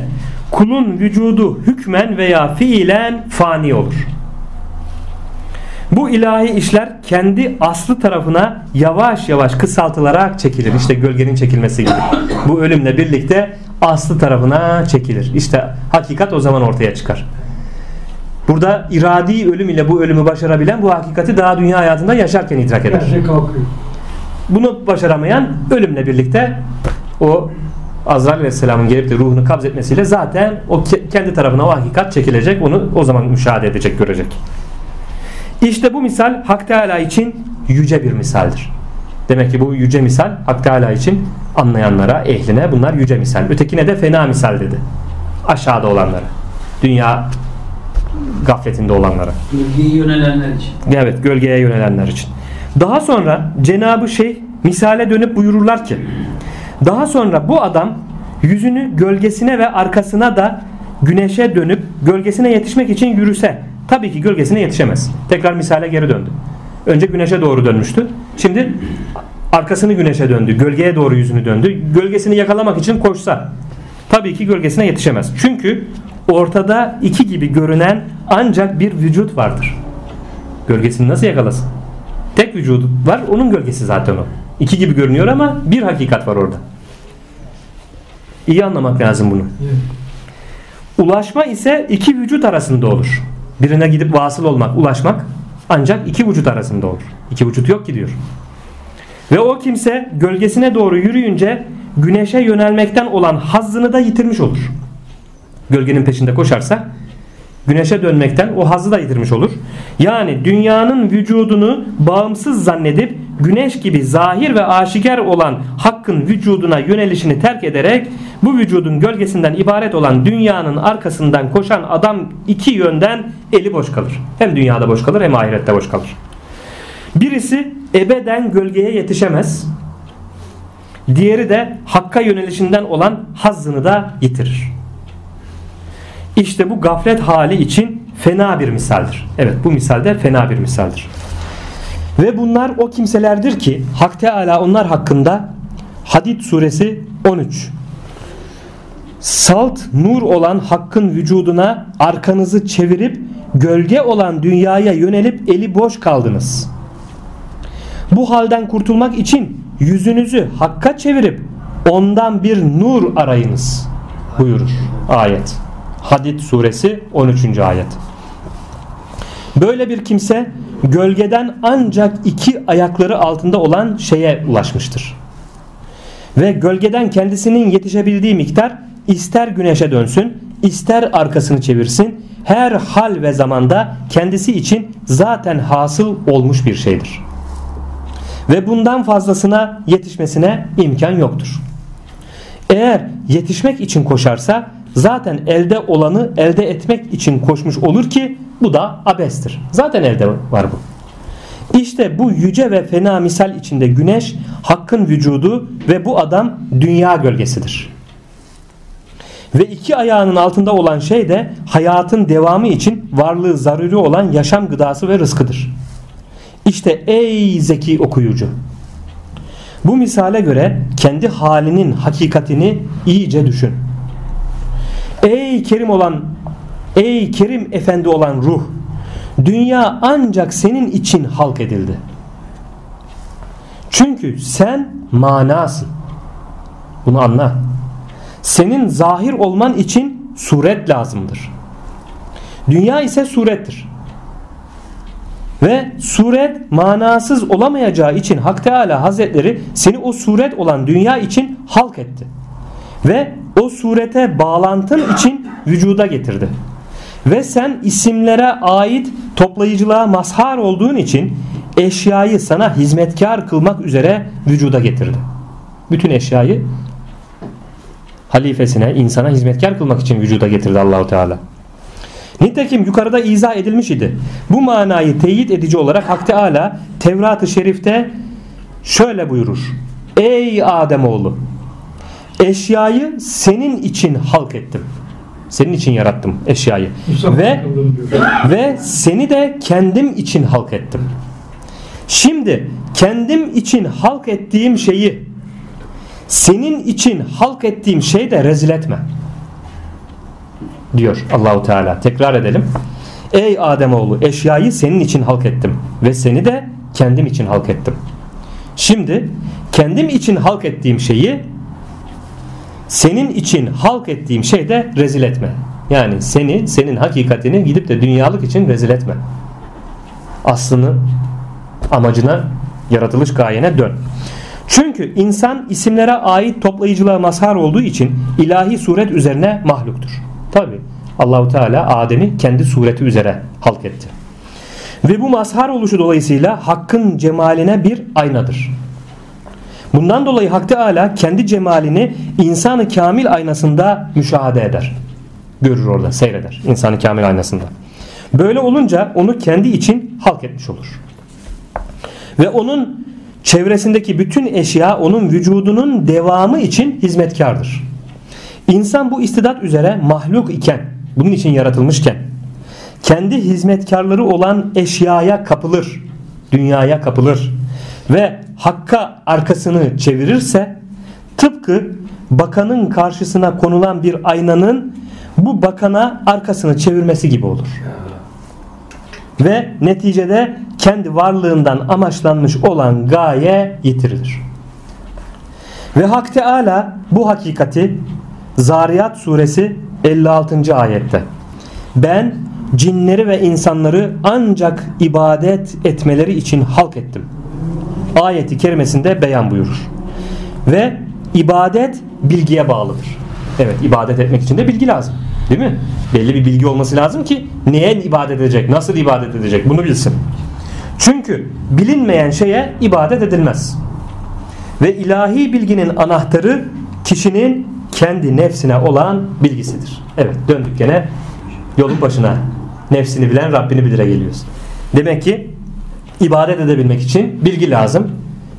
kulun vücudu hükmen veya fiilen fani olur. Bu ilahi işler kendi aslı tarafına yavaş yavaş kısaltılarak çekilir. İşte gölgenin çekilmesi gibi. Bu ölümle birlikte aslı tarafına çekilir. İşte hakikat o zaman ortaya çıkar. Burada iradi ölüm ile bu ölümü başarabilen bu hakikati daha dünya hayatında yaşarken idrak eder. Bunu başaramayan ölümle birlikte o Azrail Aleyhisselam'ın gelip de ruhunu kabz etmesiyle zaten o ke- kendi tarafına o hakikat çekilecek. Onu o zaman müşahede edecek, görecek. İşte bu misal Hak Teala için yüce bir misaldir. Demek ki bu yüce misal Hak Teala için anlayanlara, ehline bunlar yüce misal. Ötekine de fena misal dedi. Aşağıda olanlara. Dünya gafletinde olanlara. Gölgeye yönelenler için. Evet gölgeye yönelenler için. Daha sonra Cenabı Şeyh misale dönüp buyururlar ki daha sonra bu adam yüzünü gölgesine ve arkasına da güneşe dönüp gölgesine yetişmek için yürüse tabii ki gölgesine yetişemez. Tekrar misale geri döndü. Önce güneşe doğru dönmüştü. Şimdi arkasını güneşe döndü. Gölgeye doğru yüzünü döndü. Gölgesini yakalamak için koşsa tabii ki gölgesine yetişemez. Çünkü ortada iki gibi görünen ancak bir vücut vardır. Gölgesini nasıl yakalasın? Tek vücudu var onun gölgesi zaten o. İki gibi görünüyor ama bir hakikat var orada. İyi anlamak lazım bunu. Ulaşma ise iki vücut arasında olur. Birine gidip vasıl olmak, ulaşmak ancak iki vücut arasında olur. İki vücut yok ki diyor. Ve o kimse gölgesine doğru yürüyünce güneşe yönelmekten olan hazzını da yitirmiş olur. Gölgenin peşinde koşarsa güneşe dönmekten o hazzı da yitirmiş olur. Yani dünyanın vücudunu bağımsız zannedip güneş gibi zahir ve aşikar olan hakkın vücuduna yönelişini terk ederek bu vücudun gölgesinden ibaret olan dünyanın arkasından koşan adam iki yönden eli boş kalır. Hem dünyada boş kalır hem ahirette boş kalır. Birisi ebeden gölgeye yetişemez. Diğeri de hakka yönelişinden olan hazzını da yitirir. İşte bu gaflet hali için fena bir misaldir. Evet bu misalde fena bir misaldir. Ve bunlar o kimselerdir ki Hak Teala onlar hakkında Hadid suresi 13 Salt nur olan hakkın vücuduna arkanızı çevirip gölge olan dünyaya yönelip eli boş kaldınız. Bu halden kurtulmak için yüzünüzü hakka çevirip ondan bir nur arayınız buyurur ayet. Hadid suresi 13. ayet. Böyle bir kimse gölgeden ancak iki ayakları altında olan şeye ulaşmıştır. Ve gölgeden kendisinin yetişebildiği miktar ister güneşe dönsün, ister arkasını çevirsin, her hal ve zamanda kendisi için zaten hasıl olmuş bir şeydir. Ve bundan fazlasına yetişmesine imkan yoktur. Eğer yetişmek için koşarsa zaten elde olanı elde etmek için koşmuş olur ki bu da abestir. Zaten elde var bu. İşte bu yüce ve fena misal içinde güneş hakkın vücudu ve bu adam dünya gölgesidir. Ve iki ayağının altında olan şey de hayatın devamı için varlığı zaruri olan yaşam gıdası ve rızkıdır. İşte ey zeki okuyucu. Bu misale göre kendi halinin hakikatini iyice düşün. Ey kerim olan ey kerim efendi olan ruh dünya ancak senin için halk edildi. Çünkü sen manasın. Bunu anla. Senin zahir olman için suret lazımdır. Dünya ise surettir. Ve suret manasız olamayacağı için Hak Teala Hazretleri seni o suret olan dünya için halk etti. Ve o surete bağlantın için vücuda getirdi. Ve sen isimlere ait toplayıcılığa mazhar olduğun için eşyayı sana hizmetkar kılmak üzere vücuda getirdi. Bütün eşyayı halifesine, insana hizmetkar kılmak için vücuda getirdi Allahu Teala. Nitekim yukarıda izah edilmiş idi. Bu manayı teyit edici olarak Hak Teala Tevrat-ı Şerif'te şöyle buyurur. Ey Ademoğlu eşyayı senin için halk ettim. Senin için yarattım eşyayı. Mustafa Ve ve seni de kendim için halk ettim. Şimdi kendim için halk ettiğim şeyi senin için halk ettiğim şey de rezil etme. Diyor Allahu Teala. Tekrar edelim. Ey Ademoğlu eşyayı senin için halk ettim ve seni de kendim için halk ettim. Şimdi kendim için halk ettiğim şeyi senin için halk ettiğim şey de rezil etme. Yani seni, senin hakikatini gidip de dünyalık için rezil etme. Aslını, amacına, yaratılış gayene dön. Çünkü insan isimlere ait toplayıcılığa mazhar olduğu için ilahi suret üzerine mahluktur. Tabi Allahu Teala Adem'i kendi sureti üzere halk etti. Ve bu mazhar oluşu dolayısıyla hakkın cemaline bir aynadır. Bundan dolayı Hak Teala kendi cemalini insanı kamil aynasında müşahede eder. Görür orada, seyreder. insanı kamil aynasında. Böyle olunca onu kendi için halk etmiş olur. Ve onun çevresindeki bütün eşya onun vücudunun devamı için hizmetkardır. İnsan bu istidat üzere mahluk iken, bunun için yaratılmışken, kendi hizmetkarları olan eşyaya kapılır, dünyaya kapılır ve hakka arkasını çevirirse tıpkı bakanın karşısına konulan bir aynanın bu bakana arkasını çevirmesi gibi olur. Ve neticede kendi varlığından amaçlanmış olan gaye yitirilir. Ve Hak Teala bu hakikati Zariyat suresi 56. ayette ben cinleri ve insanları ancak ibadet etmeleri için halk ettim. Ayeti kerimesinde beyan buyurur. Ve ibadet bilgiye bağlıdır. Evet ibadet etmek için de bilgi lazım. Değil mi? Belli bir bilgi olması lazım ki neye ibadet edecek, nasıl ibadet edecek bunu bilsin. Çünkü bilinmeyen şeye ibadet edilmez. Ve ilahi bilginin anahtarı kişinin kendi nefsine olan bilgisidir. Evet döndük gene yolun başına. Nefsini bilen Rabbini bilire geliyoruz. Demek ki ibadet edebilmek için bilgi lazım.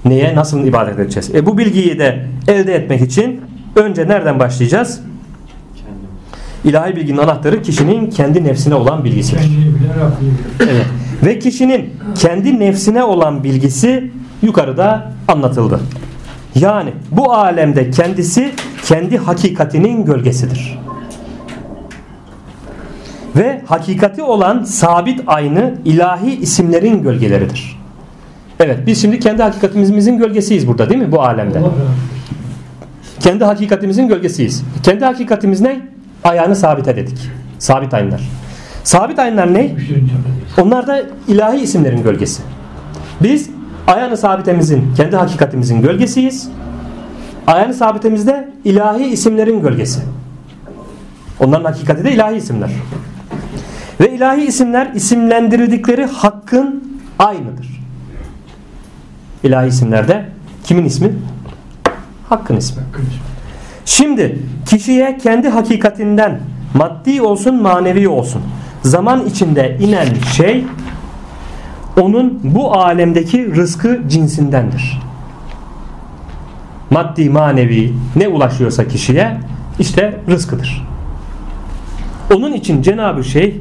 Neye nasıl ibadet edeceğiz? E bu bilgiyi de elde etmek için önce nereden başlayacağız? İlahi bilginin anahtarı kişinin kendi nefsine olan bilgisidir. Evet. Ve kişinin kendi nefsine olan bilgisi yukarıda anlatıldı. Yani bu alemde kendisi kendi hakikatinin gölgesidir. Ve hakikati olan sabit aynı ilahi isimlerin gölgeleridir. Evet biz şimdi kendi hakikatimizin gölgesiyiz burada değil mi bu alemde? Kendi hakikatimizin gölgesiyiz. Kendi hakikatimiz ne? Ayağını sabite dedik. Sabit aynlar. Sabit aynlar ne? Onlar da ilahi isimlerin gölgesi. Biz ayağını sabitemizin, kendi hakikatimizin gölgesiyiz. Ayağını sabitemizde ilahi isimlerin gölgesi. Onların hakikati de ilahi isimler. Ve ilahi isimler isimlendirdikleri hakkın aynıdır. İlahi isimlerde kimin ismi? Hakkın ismi. Hakkın ismi. Şimdi kişiye kendi hakikatinden maddi olsun manevi olsun zaman içinde inen şey onun bu alemdeki rızkı cinsindendir. Maddi manevi ne ulaşıyorsa kişiye işte rızkıdır. Onun için Cenab-ı Şeyh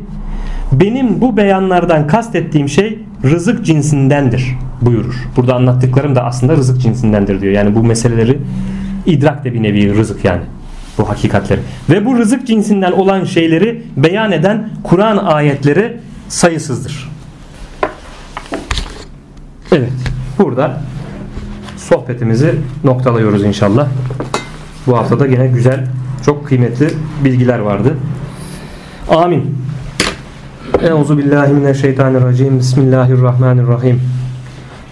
benim bu beyanlardan kastettiğim şey rızık cinsindendir buyurur. Burada anlattıklarım da aslında rızık cinsindendir diyor. Yani bu meseleleri idrak de bir nevi rızık yani bu hakikatleri. Ve bu rızık cinsinden olan şeyleri beyan eden Kur'an ayetleri sayısızdır. Evet. Burada sohbetimizi noktalıyoruz inşallah. Bu haftada gene güzel, çok kıymetli bilgiler vardı. Amin. Euzu billahi mineşşeytanirracim. Bismillahirrahmanirrahim.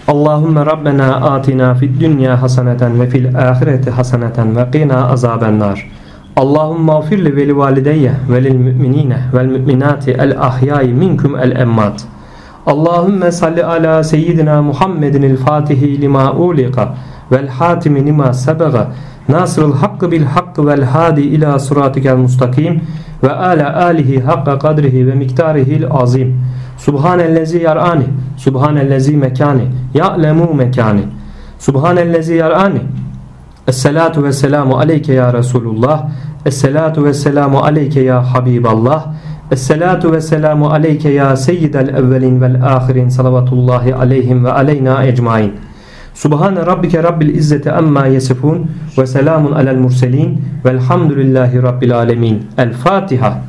Allahümme Rabbena atina fid dünya haseneten ve fil ahireti haseneten ve qina azaben nar. Allahümme afir li veli valideyye ve lil müminine vel müminati el ahyai minkum el emmat. Allahümme salli ala seyyidina Muhammedin el fatihi lima ulika vel hatimi lima sebega nasırıl hakkı bil hakkı vel hadi ila suratikel mustakim ve ala alihi hakka kadrihi ve miktarihil azim. Subhanellezi yar'ani, subhanellezi mekani, ya'lemu mekani. Subhanellezi yar'ani Esselatu ve selamu aleyke ya Resulullah Esselatu ve selamu aleyke ya Habiballah Esselatu ve selamu aleyke ya seyyidel evvelin vel ahirin salavatullahi aleyhim ve aleyna ecmain Subhane rabbike rabbil izzeti amma yesifun ve selamun alel murselin. Velhamdülillahi rabbil alemin. El Fatiha